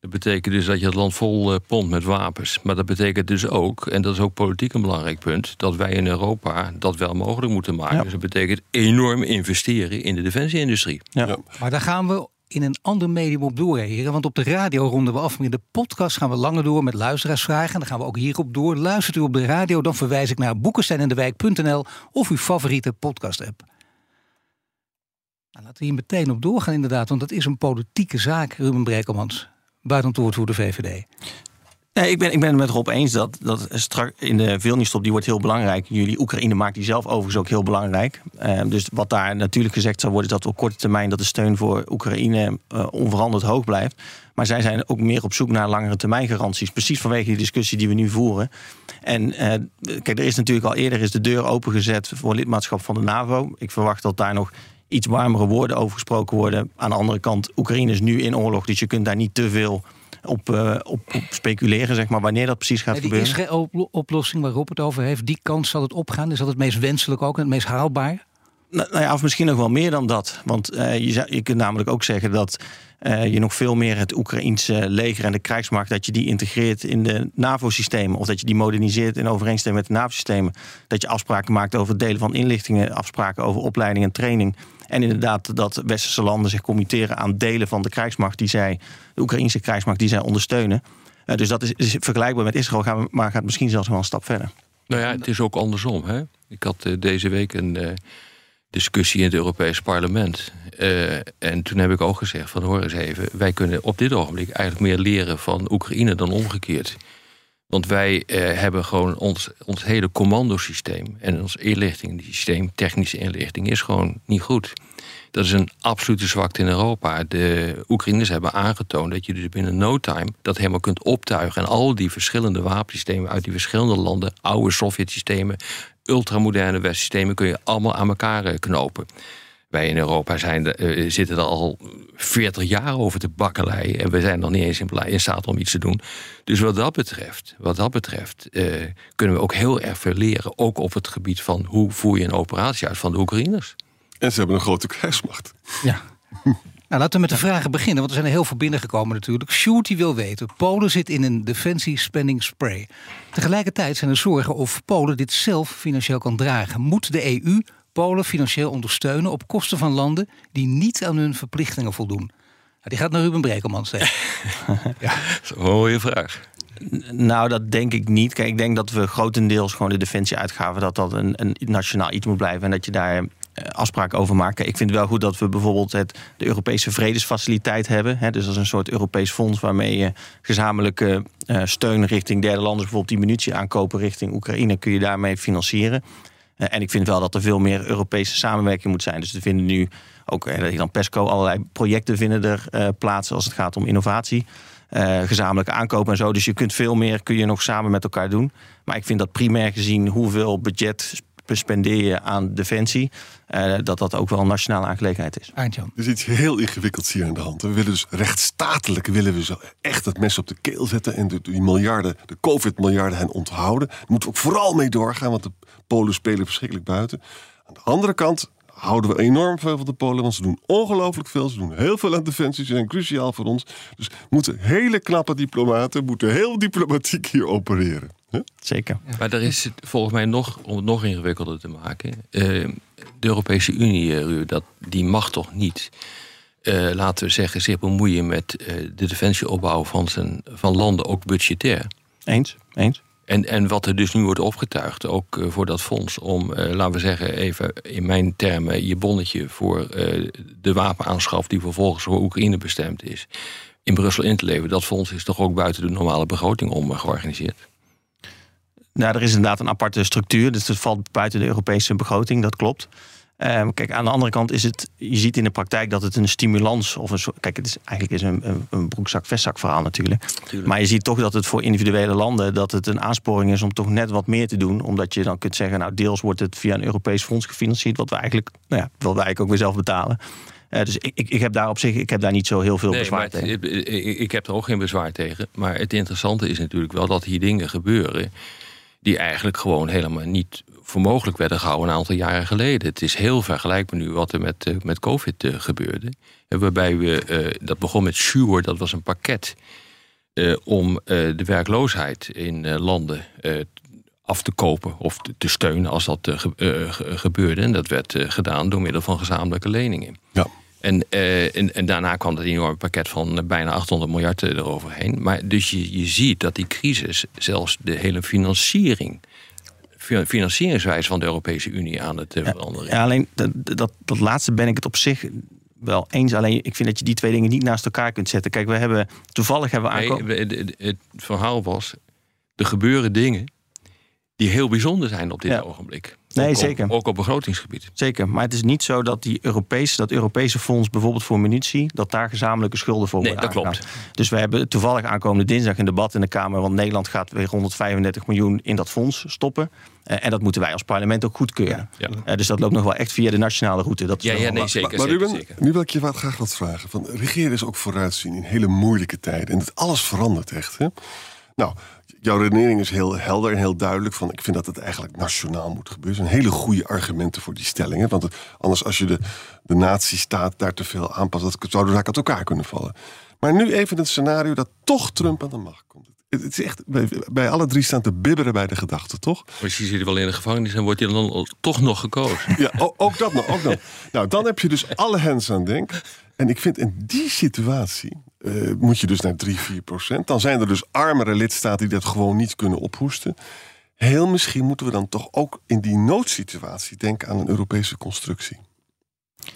Speaker 2: Dat betekent dus dat je het land vol eh, pompt met wapens. Maar dat betekent dus ook, en dat is ook politiek een belangrijk punt... dat wij in Europa dat wel mogelijk moeten maken.
Speaker 6: Ja.
Speaker 2: Dus dat betekent enorm investeren in de defensieindustrie.
Speaker 6: Ja.
Speaker 3: Ja.
Speaker 5: Maar daar gaan we in een ander medium op doorreageren. Want op de radio ronden we af. Maar in de podcast gaan we langer door met luisteraarsvragen. En dan gaan we ook hierop door. Luistert u op de radio, dan verwijs ik naar boekensteinendewijk.nl of uw favoriete podcast-app. Nou, laten we hier meteen op doorgaan inderdaad. Want dat is een politieke zaak, Ruben Brekelmans. Buitenwoord voor de VVD.
Speaker 6: Nee, ik ben, ik ben het met Rob eens dat, dat strak in de Vilnius-top, die wordt heel belangrijk. Jullie Oekraïne maakt die zelf overigens ook heel belangrijk. Eh, dus wat daar natuurlijk gezegd zou worden, is dat op korte termijn dat de steun voor Oekraïne eh, onveranderd hoog blijft. Maar zij zijn ook meer op zoek naar langere termijn garanties. Precies vanwege die discussie die we nu voeren. En eh, kijk, er is natuurlijk al eerder is de deur opengezet voor lidmaatschap van de NAVO. Ik verwacht dat daar nog iets warmere woorden over gesproken worden. Aan de andere kant, Oekraïne is nu in oorlog, dus je kunt daar niet te veel op, eh, op, op speculeren, zeg maar, wanneer dat precies gaat
Speaker 5: Nee, die
Speaker 6: gebeuren.
Speaker 5: Israël-oplossing waar Rob het over heeft, die kans zal het opgaan. Is dat het meest wenselijk ook en het meest haalbaar?
Speaker 6: Nou, nou ja, of misschien nog wel meer dan dat. Want eh, je, zou- je kunt namelijk ook zeggen dat eh, je nog veel meer het Oekraïense leger en de krijgsmacht, dat je die integreert in de NAVO-systemen. Of dat je die moderniseert in overeenstemming met de NAVO-systemen. Dat je afspraken maakt over het delen van inlichtingen, afspraken over opleiding en training. En inderdaad dat westerse landen zich committeren aan delen van de krijgsmacht die zij, de Oekraïnse krijgsmacht die zij ondersteunen. Eh, dus dat is, vergelijkbaar met Israël, gaan maar gaat misschien zelfs wel een stap verder.
Speaker 2: Nou ja, het is ook andersom. Hè? Ik had eh, deze week een eh, discussie in het Europees Parlement. En toen heb ik ook gezegd van hoor eens even... wij kunnen op dit ogenblik eigenlijk meer leren van Oekraïne dan omgekeerd. Want wij eh, hebben gewoon ons, ons hele commandosysteem en ons inlichtingensysteem, technische inlichting, is gewoon niet goed. Dat is een absolute zwakte in Europa. De Oekraïners hebben aangetoond dat je dus binnen no time dat helemaal kunt optuigen. En al die verschillende wapensystemen uit die verschillende landen, oude Sovjet-systemen, ultramoderne West-systemen, kun je allemaal aan elkaar eh, knopen. Wij in Europa zijn uh, zitten er al 40 jaar over te bakkeleien. En we zijn nog niet eens in, in, staat om iets te doen. Dus wat dat betreft, wat dat betreft uh, kunnen we ook heel erg veel leren. Ook op het gebied van hoe voer je een operatie uit van de Oekraïners.
Speaker 3: En ze hebben een grote krijgsmacht.
Speaker 5: Ja. Nou, laten we met de vragen beginnen, want er zijn er heel veel binnengekomen natuurlijk. Sjoerd die wil weten, Polen zit in een defensie spending spray. Tegelijkertijd zijn er zorgen of Polen dit zelf financieel kan dragen. Moet de EU Polen financieel ondersteunen op kosten van landen die niet aan hun verplichtingen voldoen? Die gaat naar Ruben Brekelman zeggen.
Speaker 2: ja. Dat is een mooie vraag.
Speaker 6: Nou, dat denk ik niet. Kijk, ik denk dat we grotendeels gewoon de defensieuitgaven... dat dat een, een nationaal iets moet blijven... en dat je daar eh, afspraken over maken. Ik vind het wel goed dat we bijvoorbeeld het, de Europese Vredesfaciliteit hebben. Hè, dus dat is een soort Europees fonds waarmee je gezamenlijke uh, steun richting derde landen, bijvoorbeeld die munitie aankopen richting Oekraïne, kun je daarmee financieren. Uh, en ik vind wel dat er veel meer Europese samenwerking moet zijn. Dus we vinden nu ook uh, dan PESCO allerlei projecten vinden er plaats als het gaat om innovatie. gezamenlijke aankopen en zo. Dus je kunt veel meer kun je nog samen met elkaar doen. Maar ik vind dat primair gezien hoeveel budget spendeer je aan defensie, uh, dat dat ook wel een nationale aangelegenheid is.
Speaker 5: Eindjan.
Speaker 3: Er is iets heel ingewikkelds hier aan de hand. We willen dus rechtsstatelijk willen we zo echt het mes op de keel zetten en de, die miljarden, de COVID-miljarden hen onthouden. Daar moeten we ook vooral mee doorgaan, want de Polen spelen verschrikkelijk buiten. Aan de andere kant houden we enorm veel van de Polen, want ze doen ongelooflijk veel. Ze doen heel veel aan defensie, ze zijn cruciaal voor ons. Dus moeten hele knappe diplomaten, moeten heel diplomatiek hier opereren.
Speaker 6: Zeker.
Speaker 2: Maar er is volgens mij nog, om het nog ingewikkelder te maken. Uh, de Europese Unie, uh, dat, die mag toch niet, uh, laten we zeggen, zich bemoeien met de defensieopbouw van, zijn, van landen, ook budgetair.
Speaker 6: Eens, eens.
Speaker 2: En, en wat er dus nu wordt opgetuigd, ook voor dat fonds, om, laten we zeggen, even in mijn termen, je bonnetje voor de wapenaanschaf die vervolgens voor Oekraïne bestemd is, in Brussel in te leveren. Dat fonds is toch ook buiten de normale begroting om georganiseerd?
Speaker 6: Nou, er is inderdaad een aparte structuur. Dus het valt buiten de Europese begroting, dat klopt. Um, kijk, aan de andere kant is het, je ziet in de praktijk dat het een stimulans of een soort. Kijk, het is eigenlijk is een, een, een broekzak-vestzak verhaal natuurlijk. Maar je ziet toch dat het voor individuele landen dat het een aansporing is om toch net wat meer te doen. Omdat je dan kunt zeggen, nou, deels wordt het via een Europees fonds gefinancierd, wat we eigenlijk, nou ja, wat wij eigenlijk ook weer zelf betalen. Uh, dus ik, ik, ik, heb daar op zich, ik heb daar niet zo heel veel
Speaker 2: nee,
Speaker 6: bezwaar tegen.
Speaker 2: Ik, ik heb er ook geen bezwaar tegen. Maar het interessante is natuurlijk wel dat hier dingen gebeuren die eigenlijk gewoon helemaal niet voor mogelijk werden gehouden een aantal jaren geleden. Het is heel vergelijkbaar nu wat er met, uh, met COVID uh, gebeurde. Waarbij we, uh, dat begon met Sure, dat was een pakket om de werkloosheid in landen af te kopen of te, te steunen als dat gebeurde. En dat werd gedaan door middel van gezamenlijke leningen.
Speaker 3: Ja.
Speaker 2: En, uh, en, en, daarna kwam dat enorme pakket van bijna 800 miljard eroverheen. Maar dus je, je ziet dat die crisis zelfs de hele financiering financieringswijze van de Europese Unie aan het ja, veranderen.
Speaker 6: Ja, alleen dat, dat, dat laatste ben ik het op zich wel eens. Alleen ik vind dat je die twee dingen niet naast elkaar kunt zetten. Kijk, we hebben toevallig hebben we aankomen.
Speaker 2: Nee, het, het, verhaal was: er gebeuren dingen die heel bijzonder zijn op dit ja. ogenblik.
Speaker 6: Nee,
Speaker 2: ook
Speaker 6: zeker.
Speaker 2: Op, ook op begrotingsgebied.
Speaker 6: Zeker, maar het is niet zo dat die Europese, dat Europese fonds bijvoorbeeld voor munitie, dat daar gezamenlijke schulden voor
Speaker 2: nee,
Speaker 6: worden
Speaker 2: dat klopt.
Speaker 6: Dus we hebben toevallig aankomende dinsdag een debat in de Kamer, want Nederland gaat weer 135 miljoen in dat fonds stoppen. Uh, en dat moeten wij als parlement ook goedkeuren. Ja. Ja. Uh, dus dat loopt nog wel echt via de nationale route. Dat
Speaker 2: ja, ja, nee, zeker.
Speaker 3: Maar, Ruben,
Speaker 2: zeker.
Speaker 3: nu wil ik je wat, graag wat vragen. Van, regeren is ook vooruitzien in hele moeilijke tijden. En dat alles verandert echt. Hè? Nou, jouw redenering is heel helder en heel duidelijk. Van, ik vind dat het eigenlijk nationaal moet gebeuren. Er hele goede argumenten voor die stellingen. Want anders als je de, de nazistaat daar te veel aanpast... dat zou de zaak uit elkaar kunnen vallen. Maar nu even het scenario dat toch Trump aan de macht komt. Het is echt, bij, bij alle drie staan te bibberen bij de gedachte, toch?
Speaker 2: Misschien zit wel in de gevangenis en wordt hij dan toch nog gekozen.
Speaker 3: Ja, ook, dat nog. Ook nog. nou, dan heb je dus alle hens aan denk. En ik vind in die situatie uh, moet je dus naar 3, 4 procent. Dan zijn er dus armere lidstaten die dat gewoon niet kunnen ophoesten. Heel misschien moeten we dan toch ook in die noodsituatie denken aan een Europese constructie.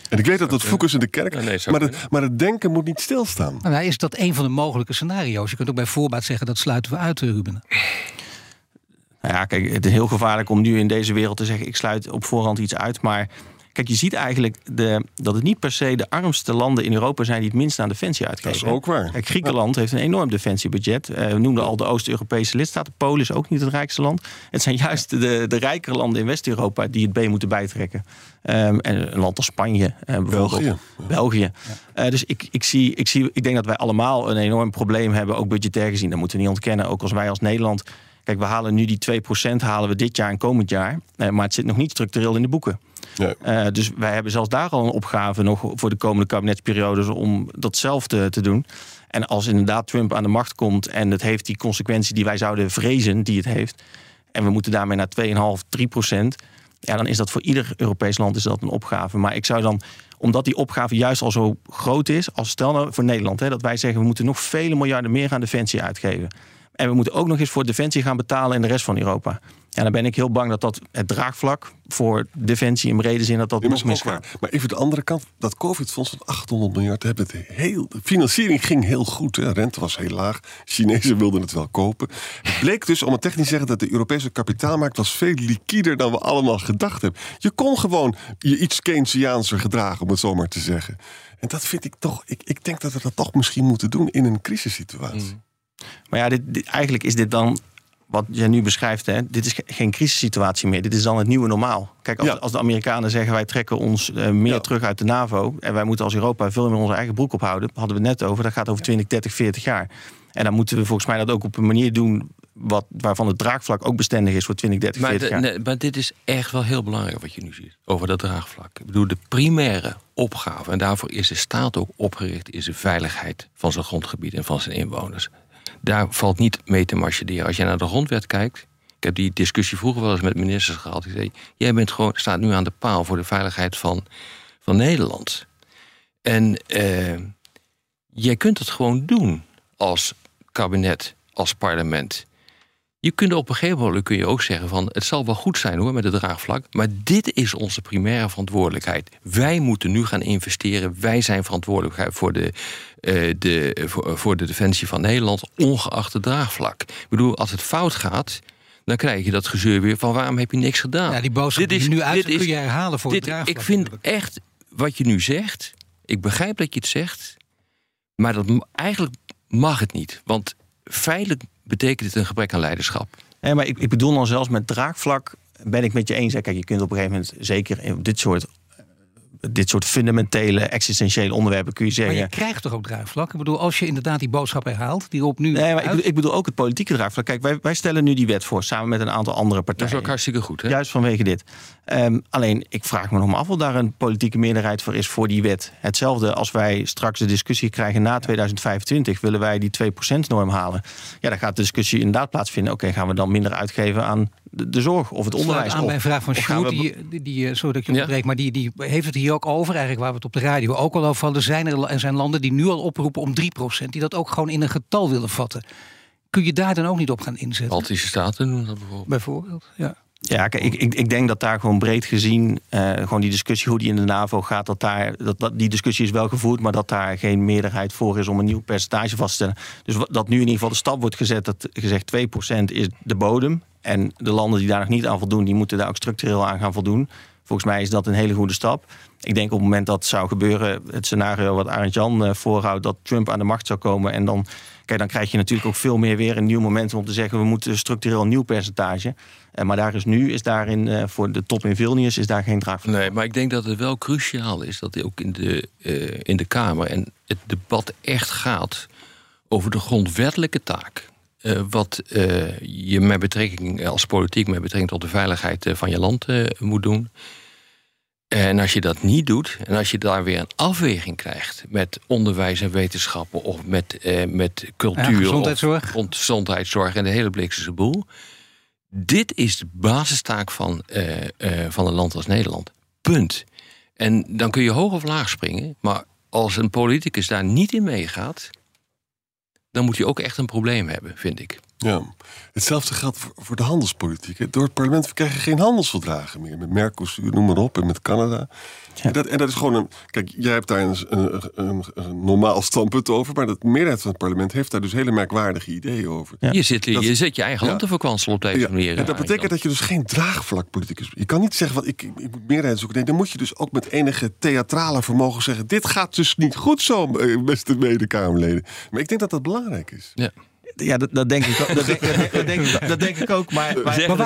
Speaker 3: En ik weet dat het focus in de kerk,
Speaker 2: Ja, nee,
Speaker 3: maar, het, maar het denken moet niet stilstaan.
Speaker 5: Nou, is dat een van de mogelijke scenario's? Je kunt ook bij voorbaat zeggen dat sluiten we uit, Ruben.
Speaker 6: Nou ja, kijk, het is heel gevaarlijk om nu in deze wereld te zeggen: ik sluit op voorhand iets uit. Maar kijk, je ziet eigenlijk de, dat het niet per se de armste landen in Europa zijn die het minst aan defensie
Speaker 3: Dat
Speaker 6: uitgeven.
Speaker 3: is ook waar.
Speaker 6: Kijk, Griekenland heeft een enorm defensiebudget. Eh, we noemden al de Oost-Europese lidstaten. Polen is ook niet het rijkste land. Het zijn juist de, de rijkere landen in West-Europa die het B moeten bijtrekken. Ehm, en een land als Spanje, eh, bijvoorbeeld.
Speaker 3: België.
Speaker 6: België. Eh, dus ik, ik, zie, ik, zie, ik denk dat wij allemaal een enorm probleem hebben, ook budgetair gezien. Dat moeten we niet ontkennen. Ook als wij als Nederland. Kijk, we halen nu die 2% halen we dit jaar en komend jaar. Eh, maar het zit nog niet structureel in de boeken.
Speaker 3: Nee.
Speaker 6: Eh, dus wij hebben zelfs daar al een opgave nog voor de komende kabinetsperiodes om datzelfde te doen. En als inderdaad Trump aan de macht komt en het heeft die consequentie die wij zouden vrezen, die het heeft. En we moeten daarmee naar 2,5, 3 procent. Ja, dan is dat voor ieder Europees land is dat een opgave. Maar ik zou dan, omdat die opgave juist al zo groot is, als stel nou voor Nederland, hè, dat wij zeggen we moeten nog vele miljarden meer aan defensie uitgeven. En we moeten ook nog eens voor defensie gaan betalen in de rest van Europa. Ja, dan ben ik heel bang dat dat het draagvlak voor defensie in brede zin dat dat
Speaker 3: Ja,
Speaker 6: nog misgaat.
Speaker 3: maar even de andere kant, dat COVID-fonds van 800 miljard, hebben het heel, de financiering ging heel goed. Hè. Rente was heel laag. Chinezen wilden het wel kopen. Het bleek dus, om het technisch te zeggen, dat de Europese kapitaalmarkt was veel liquider dan we allemaal gedacht hebben. Je kon gewoon je iets Keynesiaanser gedragen, om het zo maar te zeggen. En dat vind ik toch, ik, ik denk dat we dat toch misschien moeten doen in een crisissituatie.
Speaker 6: Maar ja, dit, dit- eigenlijk is dit dan wat jij nu beschrijft. Hè, dit is ge- geen crisissituatie meer. Dit is dan het nieuwe normaal. Kijk, als,
Speaker 3: Ja.
Speaker 6: als de Amerikanen zeggen wij trekken ons eh, meer
Speaker 3: Ja.
Speaker 6: terug uit de NAVO. En wij moeten als Europa veel meer onze eigen broek ophouden. Hadden we het net over. Dat gaat over 20, 30, 40 jaar. En dan moeten we volgens mij dat ook op een manier doen. Wat, waarvan het draagvlak ook bestendig is voor 20, 30,
Speaker 2: Maar,
Speaker 6: 40
Speaker 2: de-
Speaker 6: jaar.
Speaker 2: nee, maar dit is echt wel heel belangrijk wat je nu ziet. Over dat draagvlak. Ik bedoel, de primaire opgave, en daarvoor is de staat ook opgericht, is de veiligheid van zijn grondgebied en van zijn inwoners. Daar valt niet mee te marcheren. Als jij naar de grondwet kijkt. Ik heb die discussie vroeger wel eens met ministers gehad. Die zei: Jij bent gewoon, staat nu aan de paal voor de veiligheid van, van Nederland. En eh, jij kunt het gewoon doen als kabinet, als parlement. Je kunt op een gegeven moment kun je ook zeggen van het zal wel goed zijn hoor met het draagvlak, maar dit is onze primaire verantwoordelijkheid. Wij moeten nu gaan investeren. Wij zijn verantwoordelijk voor de, eh, de, voor, voor de defensie van Nederland, ongeacht het draagvlak. Ik bedoel, als het fout gaat, dan krijg je dat gezeur weer van waarom heb je niks gedaan?
Speaker 5: Ja, die boodschap die je nu uit
Speaker 2: dit
Speaker 5: kun je herhalen voor
Speaker 2: dit,
Speaker 5: het draagvlak.
Speaker 2: Ik vind
Speaker 5: natuurlijk.
Speaker 2: echt wat je nu zegt. Ik begrijp dat je het zegt. Maar dat, eigenlijk mag het niet. Want feitelijk betekent het een gebrek aan leiderschap.
Speaker 6: Nee, maar ik, ik bedoel dan zelfs met draagvlak ben ik met je eens. Kijk, je kunt op een gegeven moment, zeker dit soort, dit soort fundamentele, existentiële onderwerpen, kun je
Speaker 5: Maar
Speaker 6: zeggen.
Speaker 5: je krijgt toch ook draagvlak? Ik bedoel, als je inderdaad die boodschap herhaalt, die op nu.
Speaker 6: Nee, maar ik
Speaker 5: uit-
Speaker 6: bedoel, ik bedoel ook het politieke draagvlak. Kijk, wij, wij stellen nu die wet voor samen met een aantal andere
Speaker 2: Dat
Speaker 6: partijen.
Speaker 2: is ook hartstikke goed. Hè?
Speaker 6: Juist vanwege dit. Ehm, alleen, ik vraag me nog maar af of daar een politieke meerderheid voor is voor die wet. Hetzelfde als wij straks de discussie krijgen na 2025. Willen wij die 2%-norm halen? Ja, dan gaat de discussie inderdaad plaatsvinden. Oké, gaan we dan minder uitgeven aan de, de zorg of het onderwijs?
Speaker 5: aan bij een vraag van Sjoerd,
Speaker 6: we-
Speaker 5: die, die, die, eh, sorry dat ik je
Speaker 2: Ja.
Speaker 5: onderbreek, maar die, die heeft het hier ook over, eigenlijk waar we het op de radio ook al over hadden. Zijn er, er zijn landen die nu al oproepen om 3%, die dat ook gewoon in een getal willen vatten. Kun je daar dan ook niet op gaan inzetten?
Speaker 2: Baltische Staten doen dat bijvoorbeeld.
Speaker 5: Bijvoorbeeld. Ja.
Speaker 6: Ja, ik, ik, ik denk dat daar gewoon breed gezien, eh, gewoon die discussie hoe die in de NAVO gaat, dat daar, dat, die discussie is wel gevoerd, maar dat daar geen meerderheid voor is om een nieuw percentage vast te stellen. Dus dat nu in ieder geval de stap wordt gezet, dat gezegd 2% is de bodem. En de landen die daar nog niet aan voldoen, die moeten daar ook structureel aan gaan voldoen. Volgens mij is dat een hele goede stap. Ik denk op het moment dat zou gebeuren, het scenario wat Arend Jan eh, voorhoudt, dat Trump aan de macht zou komen. En dan, kijk, dan krijg je natuurlijk ook veel meer weer een nieuw momentum om te zeggen, we moeten structureel een nieuw percentage. Eh, maar daar is nu, is daarin eh, voor de top in Vilnius, is daar geen draag voor.
Speaker 2: Nee, maar ik denk dat het wel cruciaal is dat ook in de, eh, in de Kamer en het debat echt gaat over de grondwettelijke taak. Eh, wat eh, je met betrekking als politiek met betrekking tot de veiligheid van je land eh, moet doen. En als je dat niet doet, en als je daar weer een afweging krijgt met onderwijs en wetenschappen of met, eh, met cultuur,
Speaker 5: Ja, gezondheidszorg.
Speaker 2: of gezondheidszorg en de hele blikse boel. Dit is de basistaak van, eh, eh, van een land als Nederland. Punt. En dan kun je hoog of laag springen, maar als een politicus daar niet in meegaat, dan moet je ook echt een probleem hebben, vind ik.
Speaker 3: Ja, hetzelfde geldt voor, voor de handelspolitiek. Door het parlement krijg je geen handelsverdragen meer. Met Mercosur, noem maar op, en met Canada. En, dat, en dat is gewoon een... Kijk, jij hebt daar een, een, een, een normaal standpunt over... maar de meerderheid van het parlement heeft daar dus hele merkwaardige ideeën over.
Speaker 2: Je, zit,
Speaker 3: Dat-
Speaker 2: je zet je eigen
Speaker 3: Ja.
Speaker 2: hand te verkwanselen op deze
Speaker 3: Ja,
Speaker 2: manier.
Speaker 3: en dat
Speaker 2: Arend
Speaker 3: betekent dat je dus geen draagvlakpoliticus bent. Je kan niet zeggen, wat ik, ik, moet meerderheid zoeken. Nee, dan moet je dus ook met enige theatrale vermogen zeggen... dit gaat dus niet goed zo, eh, beste medekamerleden. Maar ik denk dat dat belangrijk is.
Speaker 2: Ja.
Speaker 6: Ja, dat, dat, denk ik, ook- dat, denk, dat, ik- dat denk ik ook. Maar, maar,
Speaker 5: waarom,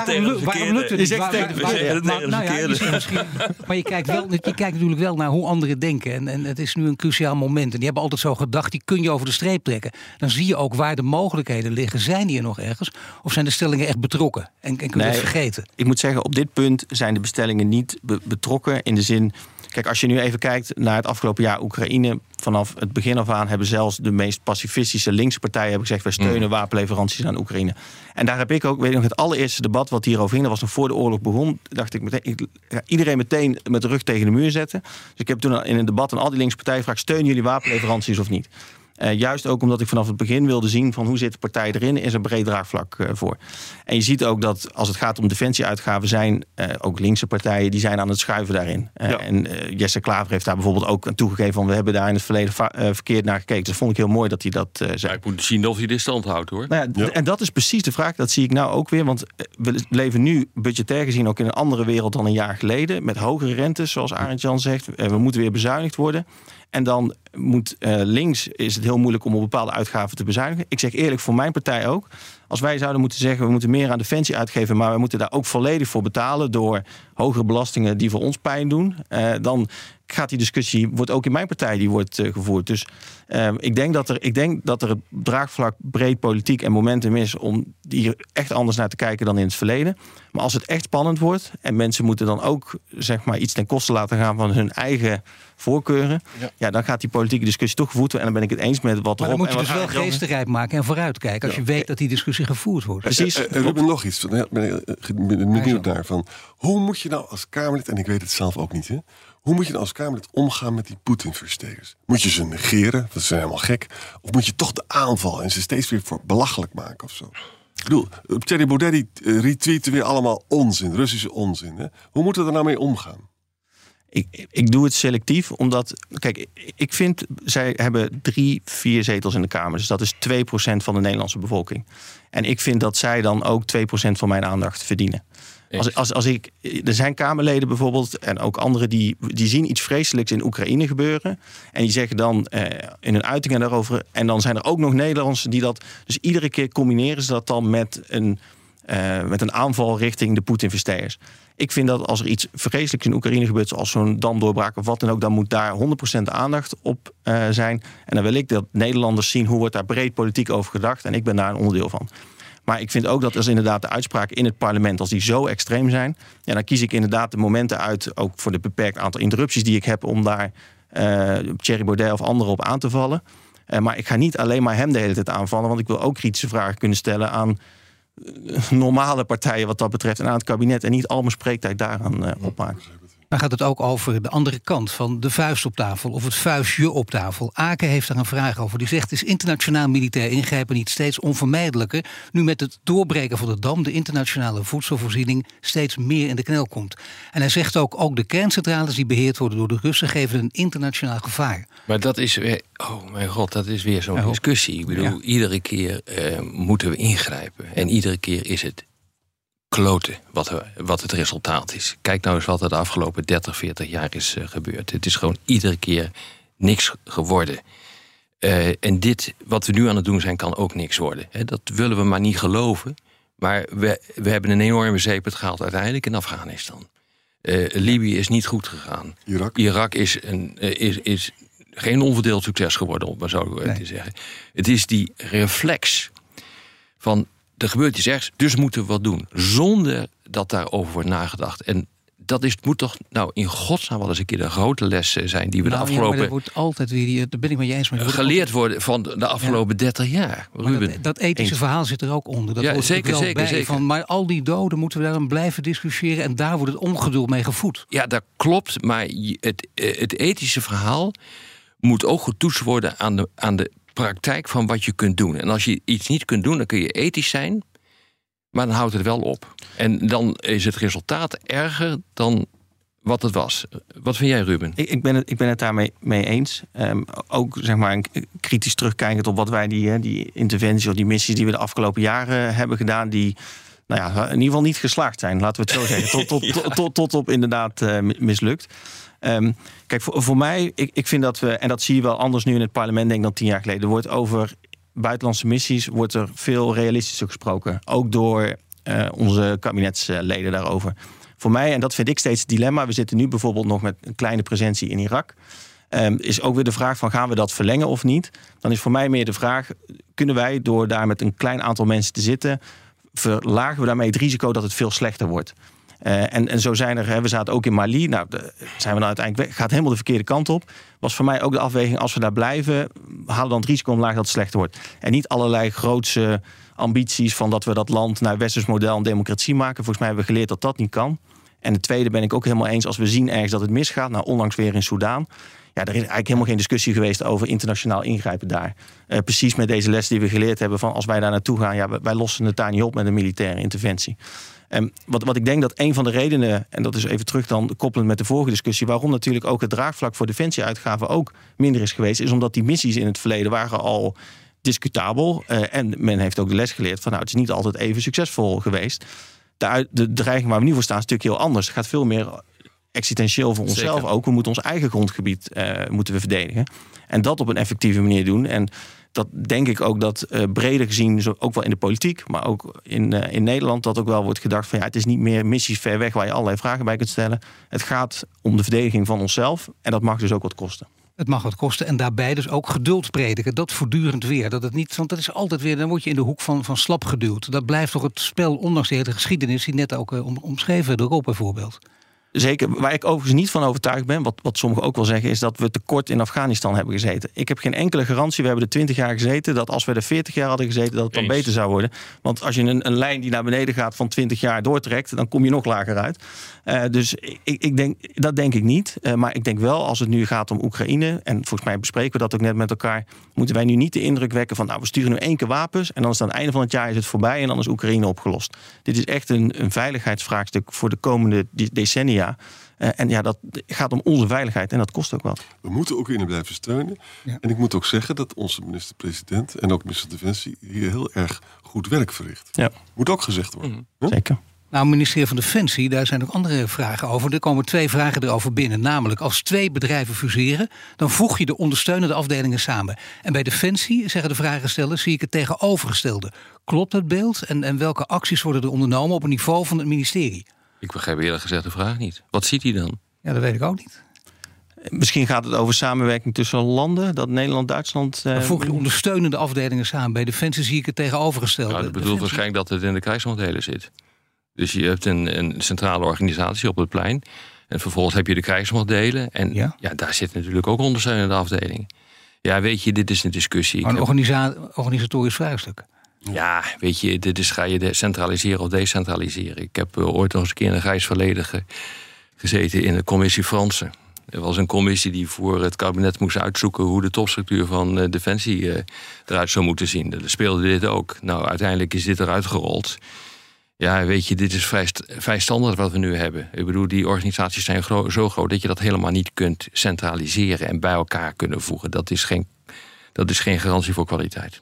Speaker 5: waarom lukt het niet? Waar-
Speaker 6: tegen
Speaker 5: waar-
Speaker 6: de
Speaker 5: waar- maar- nou ja, misschien- misschien- Maar je kijkt, wel, je kijkt natuurlijk wel naar hoe anderen denken. En, en het is nu een cruciaal moment. En die hebben altijd zo gedacht, die kun je over de streep trekken. Dan zie je ook waar de mogelijkheden liggen. Zijn die er nog ergens? Of zijn de stellingen echt betrokken? En, en kun je
Speaker 6: Nee.
Speaker 5: het vergeten?
Speaker 6: ik moet zeggen, op dit punt zijn de bestellingen niet be- betrokken in de zin. Kijk, als je nu even kijkt naar het afgelopen jaar Oekraïne, vanaf het begin af aan hebben zelfs de meest pacifistische linkse partijen hebben gezegd: wij steunen wapenleveranties aan Oekraïne. En daar heb ik ook, weet ik nog, het allereerste debat wat hierover ging, dat was nog voor de oorlog begon, dacht ik meteen, ik iedereen meteen met de rug tegen de muur zetten. Dus ik heb toen in een debat aan al die linkse partijen gevraagd: steunen jullie wapenleveranties of niet? Eh, juist ook omdat ik vanaf het begin wilde zien van hoe zit de partij erin, is er breed draagvlak eh, voor. En je ziet ook dat als het gaat om defensieuitgaven, zijn eh, ook linkse partijen die zijn aan het schuiven daarin. Eh,
Speaker 3: Ja.
Speaker 6: En Jesse Klaver heeft daar bijvoorbeeld ook aan toegegeven van we hebben daar in het verleden va- eh, verkeerd naar gekeken. Dus dat vond ik heel mooi dat hij dat eh, zei.
Speaker 2: Ja, ik moet zien of hij dit stand houdt hoor.
Speaker 6: Nou ja,
Speaker 3: Ja.
Speaker 6: En dat is precies de vraag. Dat zie ik nou ook weer. Want we leven nu budgetair gezien ook in een andere wereld dan een jaar geleden. Met hogere rentes, zoals Arend Jan zegt. We moeten weer bezuinigd worden. En dan moet eh, links is het heel moeilijk om op bepaalde uitgaven te bezuinigen. Ik zeg eerlijk, voor mijn partij ook. Als wij zouden moeten zeggen, we moeten meer aan defensie uitgeven, maar we moeten daar ook volledig voor betalen door hogere belastingen die voor ons pijn doen, eh, dan gaat die discussie, wordt ook in mijn partij die wordt eh, gevoerd. Dus eh, ik, denk dat er, ik denk dat er het draagvlak breed politiek en momentum is om hier echt anders naar te kijken dan in het verleden. Maar als het echt spannend wordt en mensen moeten dan ook zeg maar, iets ten koste laten gaan van hun eigen voorkeuren, ja. dan gaat die politieke discussie toch gevoerd worden. En dan ben ik het eens met wat
Speaker 5: Maar
Speaker 6: erop
Speaker 5: dan moet je
Speaker 6: en
Speaker 5: dus
Speaker 6: wat
Speaker 5: wel geestenrijp maken en vooruitkijken. Als je weet dat die discussie gevoerd wordt.
Speaker 6: Precies.
Speaker 3: Eh, eh, Ruben, nog iets. Ben ik eh, benieuwd naar. Van, hoe moet je nou als Kamerlid, en ik weet het zelf ook niet, hè, hoe moet je nou als Kamerlid omgaan met die Poetin-versteers? Moet je ze negeren? Dat zijn helemaal gek. Of moet je toch de aanval en ze steeds weer voor belachelijk maken of zo? Ik bedoel, Thierry Baudet die eh, retweeten weer allemaal onzin, Russische onzin. Hè? Hoe moeten we er nou mee omgaan?
Speaker 6: Ik, ik doe het selectief, omdat, kijk, ik vind, zij hebben drie, vier zetels in de Kamer. Dus dat is 2% van de Nederlandse bevolking. En ik vind dat zij dan ook 2% van mijn aandacht verdienen. Als, als, als ik, er zijn Kamerleden bijvoorbeeld en ook anderen die, die zien iets vreselijks in Oekraïne gebeuren. En die zeggen dan eh, in hun uitingen daarover. En dan zijn er ook nog Nederlanders die dat. Dus iedere keer combineren ze dat dan met een, eh, met een aanval richting de Poetin-versteers. Ik vind dat als er iets vreselijks in Oekraïne gebeurt, zoals zo'n damdoorbraak of wat dan ook, dan moet daar 100% aandacht op eh, zijn. En dan wil ik dat Nederlanders zien hoe wordt daar breed politiek over gedacht. En ik ben daar een onderdeel van. Maar ik vind ook dat als inderdaad de uitspraken in het parlement, als die zo extreem zijn, ja, dan kies ik inderdaad de momenten uit, ook voor de beperkt aantal interrupties die ik heb, om daar eh Thierry Baudet of anderen op aan te vallen. Eh, maar ik ga niet alleen maar hem de hele tijd aanvallen, want ik wil ook kritische vragen kunnen stellen aan eh, normale partijen wat dat betreft en aan het kabinet en niet al mijn spreektijd daaraan eh, opmaken.
Speaker 5: Dan gaat het ook over de andere kant van de vuist op tafel of het vuistje op tafel. Aken heeft daar een vraag over. Die zegt: is internationaal militair ingrijpen niet steeds onvermijdelijker? Nu met het doorbreken van de dam de internationale voedselvoorziening steeds meer in de knel komt. En hij zegt ook: ook de kerncentrales die beheerd worden door de Russen geven een internationaal gevaar.
Speaker 2: Maar dat is weer, oh mijn god, dat is weer zo'n discussie. Ik bedoel,
Speaker 5: ja.
Speaker 2: iedere keer eh, moeten we ingrijpen. En iedere keer is het kloten wat, wat het resultaat is. Kijk nou eens wat er de afgelopen 30, 40 jaar is eh, gebeurd. Het is gewoon iedere keer niks geworden. Eh, en dit, wat we nu aan het doen zijn, kan ook niks worden. Dat willen we maar niet geloven. Maar we, we hebben een enorme zeepert gehaald uiteindelijk in Afghanistan. Eh, Libië is niet goed gegaan.
Speaker 3: Irak?
Speaker 2: Irak is, een, is, is geen onverdeeld succes geworden, om het maar zo
Speaker 5: Nee.
Speaker 2: te zeggen. Het is die reflex van er gebeurt iets ergs, dus moeten we wat doen. Zonder dat daarover wordt nagedacht. En dat is, moet toch nou in godsnaam wel eens een keer de grote les eh, zijn die we
Speaker 5: Nou,
Speaker 2: de
Speaker 5: ja, maar
Speaker 2: afgelopen
Speaker 5: er wordt altijd weer, daar ben ik eens. Maar er wordt
Speaker 2: geleerd worden van de afgelopen 30 jaar. Ruben.
Speaker 5: dat, dat ethische
Speaker 2: eens.
Speaker 5: verhaal zit er ook onder. Dat
Speaker 2: Ja,
Speaker 5: er
Speaker 2: zeker, zeker,
Speaker 5: bij
Speaker 2: zeker.
Speaker 5: Van, maar al die doden moeten we daarom blijven discussiëren. En daar wordt het ongeduld mee gevoed.
Speaker 2: Ja, dat klopt. Maar het, eh, het ethische verhaal moet ook getoetst worden aan de, aan de praktijk van wat je kunt doen. En als je iets niet kunt doen, dan kun je ethisch zijn, maar dan houdt het wel op. En dan is het resultaat erger dan wat het was. Wat vind jij, Ruben?
Speaker 6: Ik, ik, ben, het, ik ben het daarmee mee eens. Um, ook zeg maar kritisch terugkijkend op wat wij die, die interventies of die missies die we de afgelopen jaren hebben gedaan, die nou ja, in ieder geval niet geslaagd zijn, laten we het zo zeggen. Tot, tot, tot, tot, tot op inderdaad uh, mislukt. Um, kijk, voor, voor mij, ik, ik vind dat we, en dat zie je wel anders nu in het parlement, denk ik, dan tien jaar geleden. Wordt over buitenlandse missies wordt er veel realistischer gesproken. Ook door uh, onze kabinetsleden daarover. Voor mij, en dat vind ik steeds het dilemma. We zitten nu bijvoorbeeld nog met een kleine presentie in Irak. Um, is ook weer de vraag van gaan we dat verlengen of niet? Dan is voor mij meer de vraag: kunnen wij door daar met een klein aantal mensen te zitten, verlagen we daarmee het risico dat het veel slechter wordt? Uh, en, en zo zijn er, hè, we zaten ook in Mali. Nou, de, zijn we nou uiteindelijk weg, gaat helemaal de verkeerde kant op. Was voor mij ook de afweging, als we daar blijven, halen dan het risico omlaag dat het slechter wordt. En niet allerlei grootse ambities van dat we dat land naar westers model en democratie maken. Volgens mij hebben we geleerd dat dat niet kan. En het tweede ben ik ook helemaal eens, als we zien ergens dat het misgaat, nou onlangs weer in Soudaan. Ja, er is eigenlijk helemaal geen discussie geweest over internationaal ingrijpen daar. Uh, precies met deze les die we geleerd hebben van als wij daar naartoe gaan, ja, wij lossen het daar niet op met een militaire interventie. En wat, wat ik denk dat een van de redenen, en dat is even terug dan koppelend met de vorige discussie, waarom natuurlijk ook het draagvlak voor defensieuitgaven ook minder is geweest, is omdat die missies in het verleden waren al discutabel. Uh, en men heeft ook de les geleerd van nou, het is niet altijd even succesvol geweest. De, de dreiging waar we nu voor staan is natuurlijk heel anders. Het gaat veel meer existentieel voor onszelf Zeker. ook. We moeten ons eigen grondgebied uh, moeten we verdedigen. En dat op een effectieve manier doen. En dat denk ik ook dat uh, breder gezien, ook wel in de politiek, maar ook in, uh, in Nederland, dat ook wel wordt gedacht van ja, het is niet meer missies ver weg waar je allerlei vragen bij kunt stellen. Het gaat om de verdediging van onszelf en dat mag dus ook wat kosten.
Speaker 5: Het mag wat kosten en daarbij dus ook geduld prediken. Dat voortdurend weer. Dat het niet, want dat is altijd weer, dan word je in de hoek van, van slap geduwd. Dat blijft toch het spel, ondanks de hele geschiedenis die net ook om, omschreven door Rob bijvoorbeeld.
Speaker 6: Zeker, waar ik overigens niet van overtuigd ben, wat, wat sommigen ook wel zeggen, is dat we tekort in Afghanistan hebben gezeten. Ik heb geen enkele garantie, we hebben er 20 jaar gezeten, dat als we er 40 jaar hadden gezeten, dat het dan Eens. beter zou worden. Want als je een, een, lijn die naar beneden gaat van 20 jaar doortrekt, dan kom je nog lager uit. Uh, dus ik, ik, denk, dat denk ik niet. Uh, maar ik denk wel, als het nu gaat om Oekraïne, en volgens mij bespreken we dat ook net met elkaar, moeten wij nu niet de indruk wekken van, nou, we sturen nu één keer wapens en dan is het aan het einde van het jaar is het voorbij en dan is Oekraïne opgelost. Dit is echt een, een veiligheidsvraagstuk voor de komende decennia. Uh, en ja, dat gaat om onze veiligheid en dat kost ook wat.
Speaker 3: We moeten Oekraïne blijven steunen. Ja. En ik moet ook zeggen dat onze minister-president en ook minister Defensie hier heel erg goed werk verricht.
Speaker 6: Ja.
Speaker 3: Moet ook gezegd worden.
Speaker 6: Mm. Huh? Zeker.
Speaker 5: Nou, ministerie van Defensie, daar zijn ook andere vragen over. Er komen twee vragen erover binnen. Namelijk, als twee bedrijven fuseren, dan voeg je de ondersteunende afdelingen samen. En bij Defensie, zeggen de vragenstellers, zie ik het tegenovergestelde. Klopt dat beeld? En, en welke acties worden er ondernomen op het niveau van het ministerie?
Speaker 2: Ik begrijp eerlijk gezegd de vraag niet. Wat ziet hij dan?
Speaker 5: Ja, dat weet ik ook niet.
Speaker 6: Misschien gaat het over samenwerking tussen landen, dat Nederland, Duitsland.
Speaker 5: Voeg je ondersteunende afdelingen samen. Bij Defensie zie ik het tegenovergestelde.
Speaker 2: Nou, dat bedoelt waarschijnlijk dat het in de krijgsmachtdelen zit. Dus je hebt een, een, centrale organisatie op het plein. En vervolgens heb je de krijgsmachtdelen. En ja? ja, daar zit natuurlijk ook ondersteunende afdelingen. Ja, weet je, dit is een discussie.
Speaker 5: Maar een organisa organisatorisch vraagstuk.
Speaker 2: Ja, weet je, dit is ga je centraliseren of decentraliseren. Ik heb uh, ooit nog eens een keer in een grijs verleden ge gezeten in de commissie Fransen. Er was een commissie die voor het kabinet moest uitzoeken hoe de topstructuur van uh, Defensie uh, eruit zou moeten zien. Er speelde dit ook. Nou, uiteindelijk is dit eruit gerold. Ja, weet je, dit is vrij, vrij standaard wat we nu hebben. Ik bedoel, die organisaties zijn zo groot dat je dat helemaal niet kunt centraliseren en bij elkaar kunnen voegen. Dat is geen, dat is geen garantie voor kwaliteit.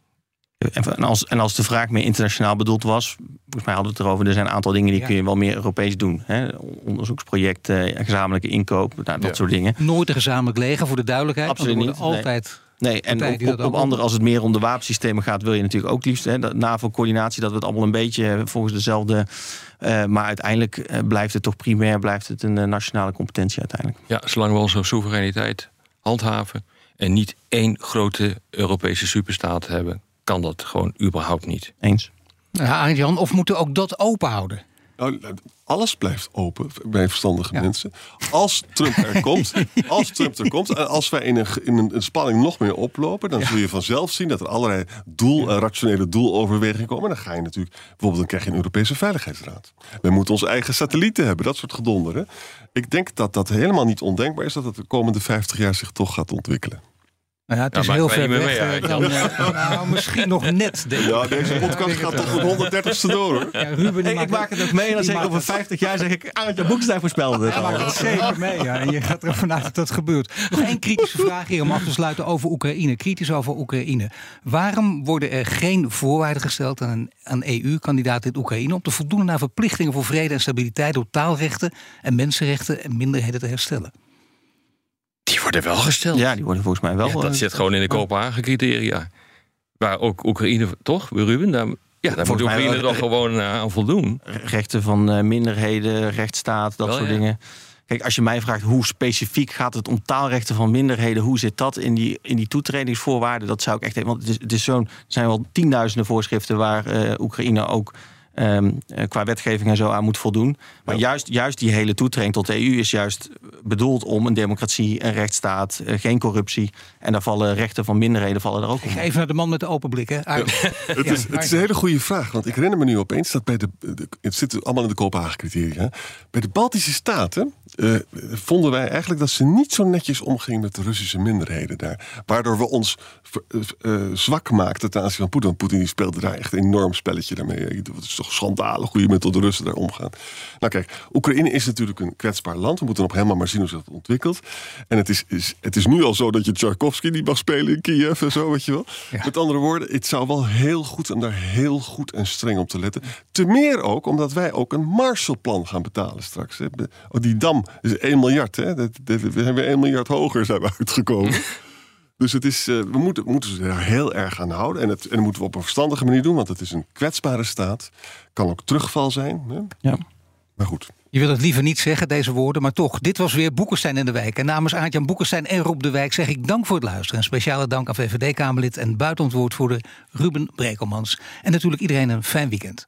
Speaker 6: En als, en als de vraag meer internationaal bedoeld was, volgens mij hadden we het erover, er zijn een aantal dingen die ja. kun je wel meer Europees doen. Hè? Onderzoeksprojecten, gezamenlijke inkoop, nou, dat ja. soort dingen.
Speaker 5: Nooit een gezamenlijk leger voor de duidelijkheid.
Speaker 6: Absoluut niet.
Speaker 5: Altijd.
Speaker 6: Nee. Nee, en op, op, op andere, als het meer om de wapensystemen gaat, wil je natuurlijk ook liefst hè, NAVO-coördinatie, dat we het allemaal een beetje volgens dezelfde. Uh, maar uiteindelijk uh, blijft het toch primair blijft het een uh, nationale competentie uiteindelijk.
Speaker 2: Ja, zolang we onze soevereiniteit handhaven en niet één grote Europese superstaat hebben, kan dat gewoon überhaupt niet.
Speaker 6: Eens.
Speaker 5: Ja, Jan, of moeten we ook dat open houden?
Speaker 3: Nou, alles blijft open bij verstandige ja. mensen. Als Trump er komt, als Trump er komt, en als wij in een, in een spanning nog meer oplopen, dan ja. zul je vanzelf zien dat er allerlei doel, ja. rationele doeloverwegingen komen. Dan ga je natuurlijk, bijvoorbeeld, dan krijg je een Europese Veiligheidsraad. We moeten onze eigen satellieten hebben, dat soort gedonderen. Ik denk dat dat helemaal niet ondenkbaar is dat het de komende 50 jaar zich toch gaat ontwikkelen.
Speaker 5: Nou ja, het is heel ver weg.
Speaker 2: meer mee,
Speaker 5: eh, dan, eh, nou, misschien nog net, denk ik.
Speaker 3: Ja, deze podcast gaat tot de 130ste door hoor.
Speaker 5: Ja, Ruben, die
Speaker 6: Ik, ik maak het ook mee en dan zeg ik over 50 jaar zeg ik, Arend Boekestein voorspelde dit al.
Speaker 5: maakt het zeker mee, ja. En je gaat ervan uit dat dat gebeurt. Nog één kritische vraag hier om af te sluiten over Oekraïne. Kritisch over Oekraïne. Waarom worden er geen voorwaarden gesteld aan een aan EU-kandidaat in Oekraïne... om te voldoen aan verplichtingen voor vrede en stabiliteit... door taalrechten en mensenrechten en minderheden te herstellen?
Speaker 2: Worden wel gesteld.
Speaker 6: Ja, die worden volgens mij wel...
Speaker 2: Ja, dat
Speaker 6: eh,
Speaker 2: zit gewoon in de Kopenhagen-criteria. Waar ook Oekraïne, toch, Ruben? Daar, ja, daar moet Oekraïne toch gewoon eh, aan voldoen.
Speaker 6: rechten van eh, minderheden, rechtsstaat, dat
Speaker 2: Wel,
Speaker 6: soort
Speaker 2: ja.
Speaker 6: dingen. Kijk, als je mij vraagt hoe specifiek gaat het om taalrechten van minderheden, hoe zit dat in die, in die toetredingsvoorwaarden? Dat zou ik echt even. Want het, is, het is zo'n, er zijn wel tienduizenden voorschriften waar Oekraïne ook ehm, eh, qua wetgeving en zo aan moet voldoen. Maar juist, juist die hele toetreding tot de EU is juist bedoeld om een democratie, een rechtsstaat, eh, geen corruptie. En daar vallen rechten van minderheden vallen er ook om.
Speaker 5: even naar de man met de open blik. Hè.
Speaker 3: Het is, het is een hele goede vraag. Want ik herinner me nu opeens dat bij de. de het zit allemaal in de Kopenhagen-criteria. Bij de Baltische Staten eh, vonden wij eigenlijk dat ze niet zo netjes omgingen met de Russische minderheden daar. Waardoor we ons eh, eh, zwak maakten ten aanzien van Poetin. Want Poetin die speelde daar echt een enorm spelletje daarmee. Het is toch schandalig hoe je met de Russen daar omgaat. Nou kijk, Oekraïne is natuurlijk een kwetsbaar land. We moeten nog helemaal maar zien hoe zich dat ontwikkelt. En het is, is, het is nu al zo dat je Tchaikovsky niet mag spelen in Kiev en zo, weet je wel.
Speaker 5: Ja.
Speaker 3: Met andere woorden, het zou wel heel goed en daar heel goed en streng op te letten. Te meer ook omdat wij ook een Marshallplan gaan betalen straks. Hè. Oh, die dam is 1 miljard. Hè. Dat, dat- we zijn weer 1 miljard hoger zijn we uitgekomen. Dus het is, eh, we, moeten, moeten ze daar heel erg aan houden. En, het, en dat moeten we op een verstandige manier doen, want het is een kwetsbare staat. Kan ook terugval zijn. Hè.
Speaker 6: Ja.
Speaker 3: Maar goed.
Speaker 5: Je wil het liever niet zeggen, deze woorden, maar toch. Dit was weer Boekenstein in de Wijk. En namens Aart-Jan Boekenstein en Rob de Wijk zeg ik dank voor het luisteren. Een speciale dank aan VVD-Kamerlid en buitenwoordvoerder Ruben Brekelmans. En natuurlijk iedereen een fijn weekend.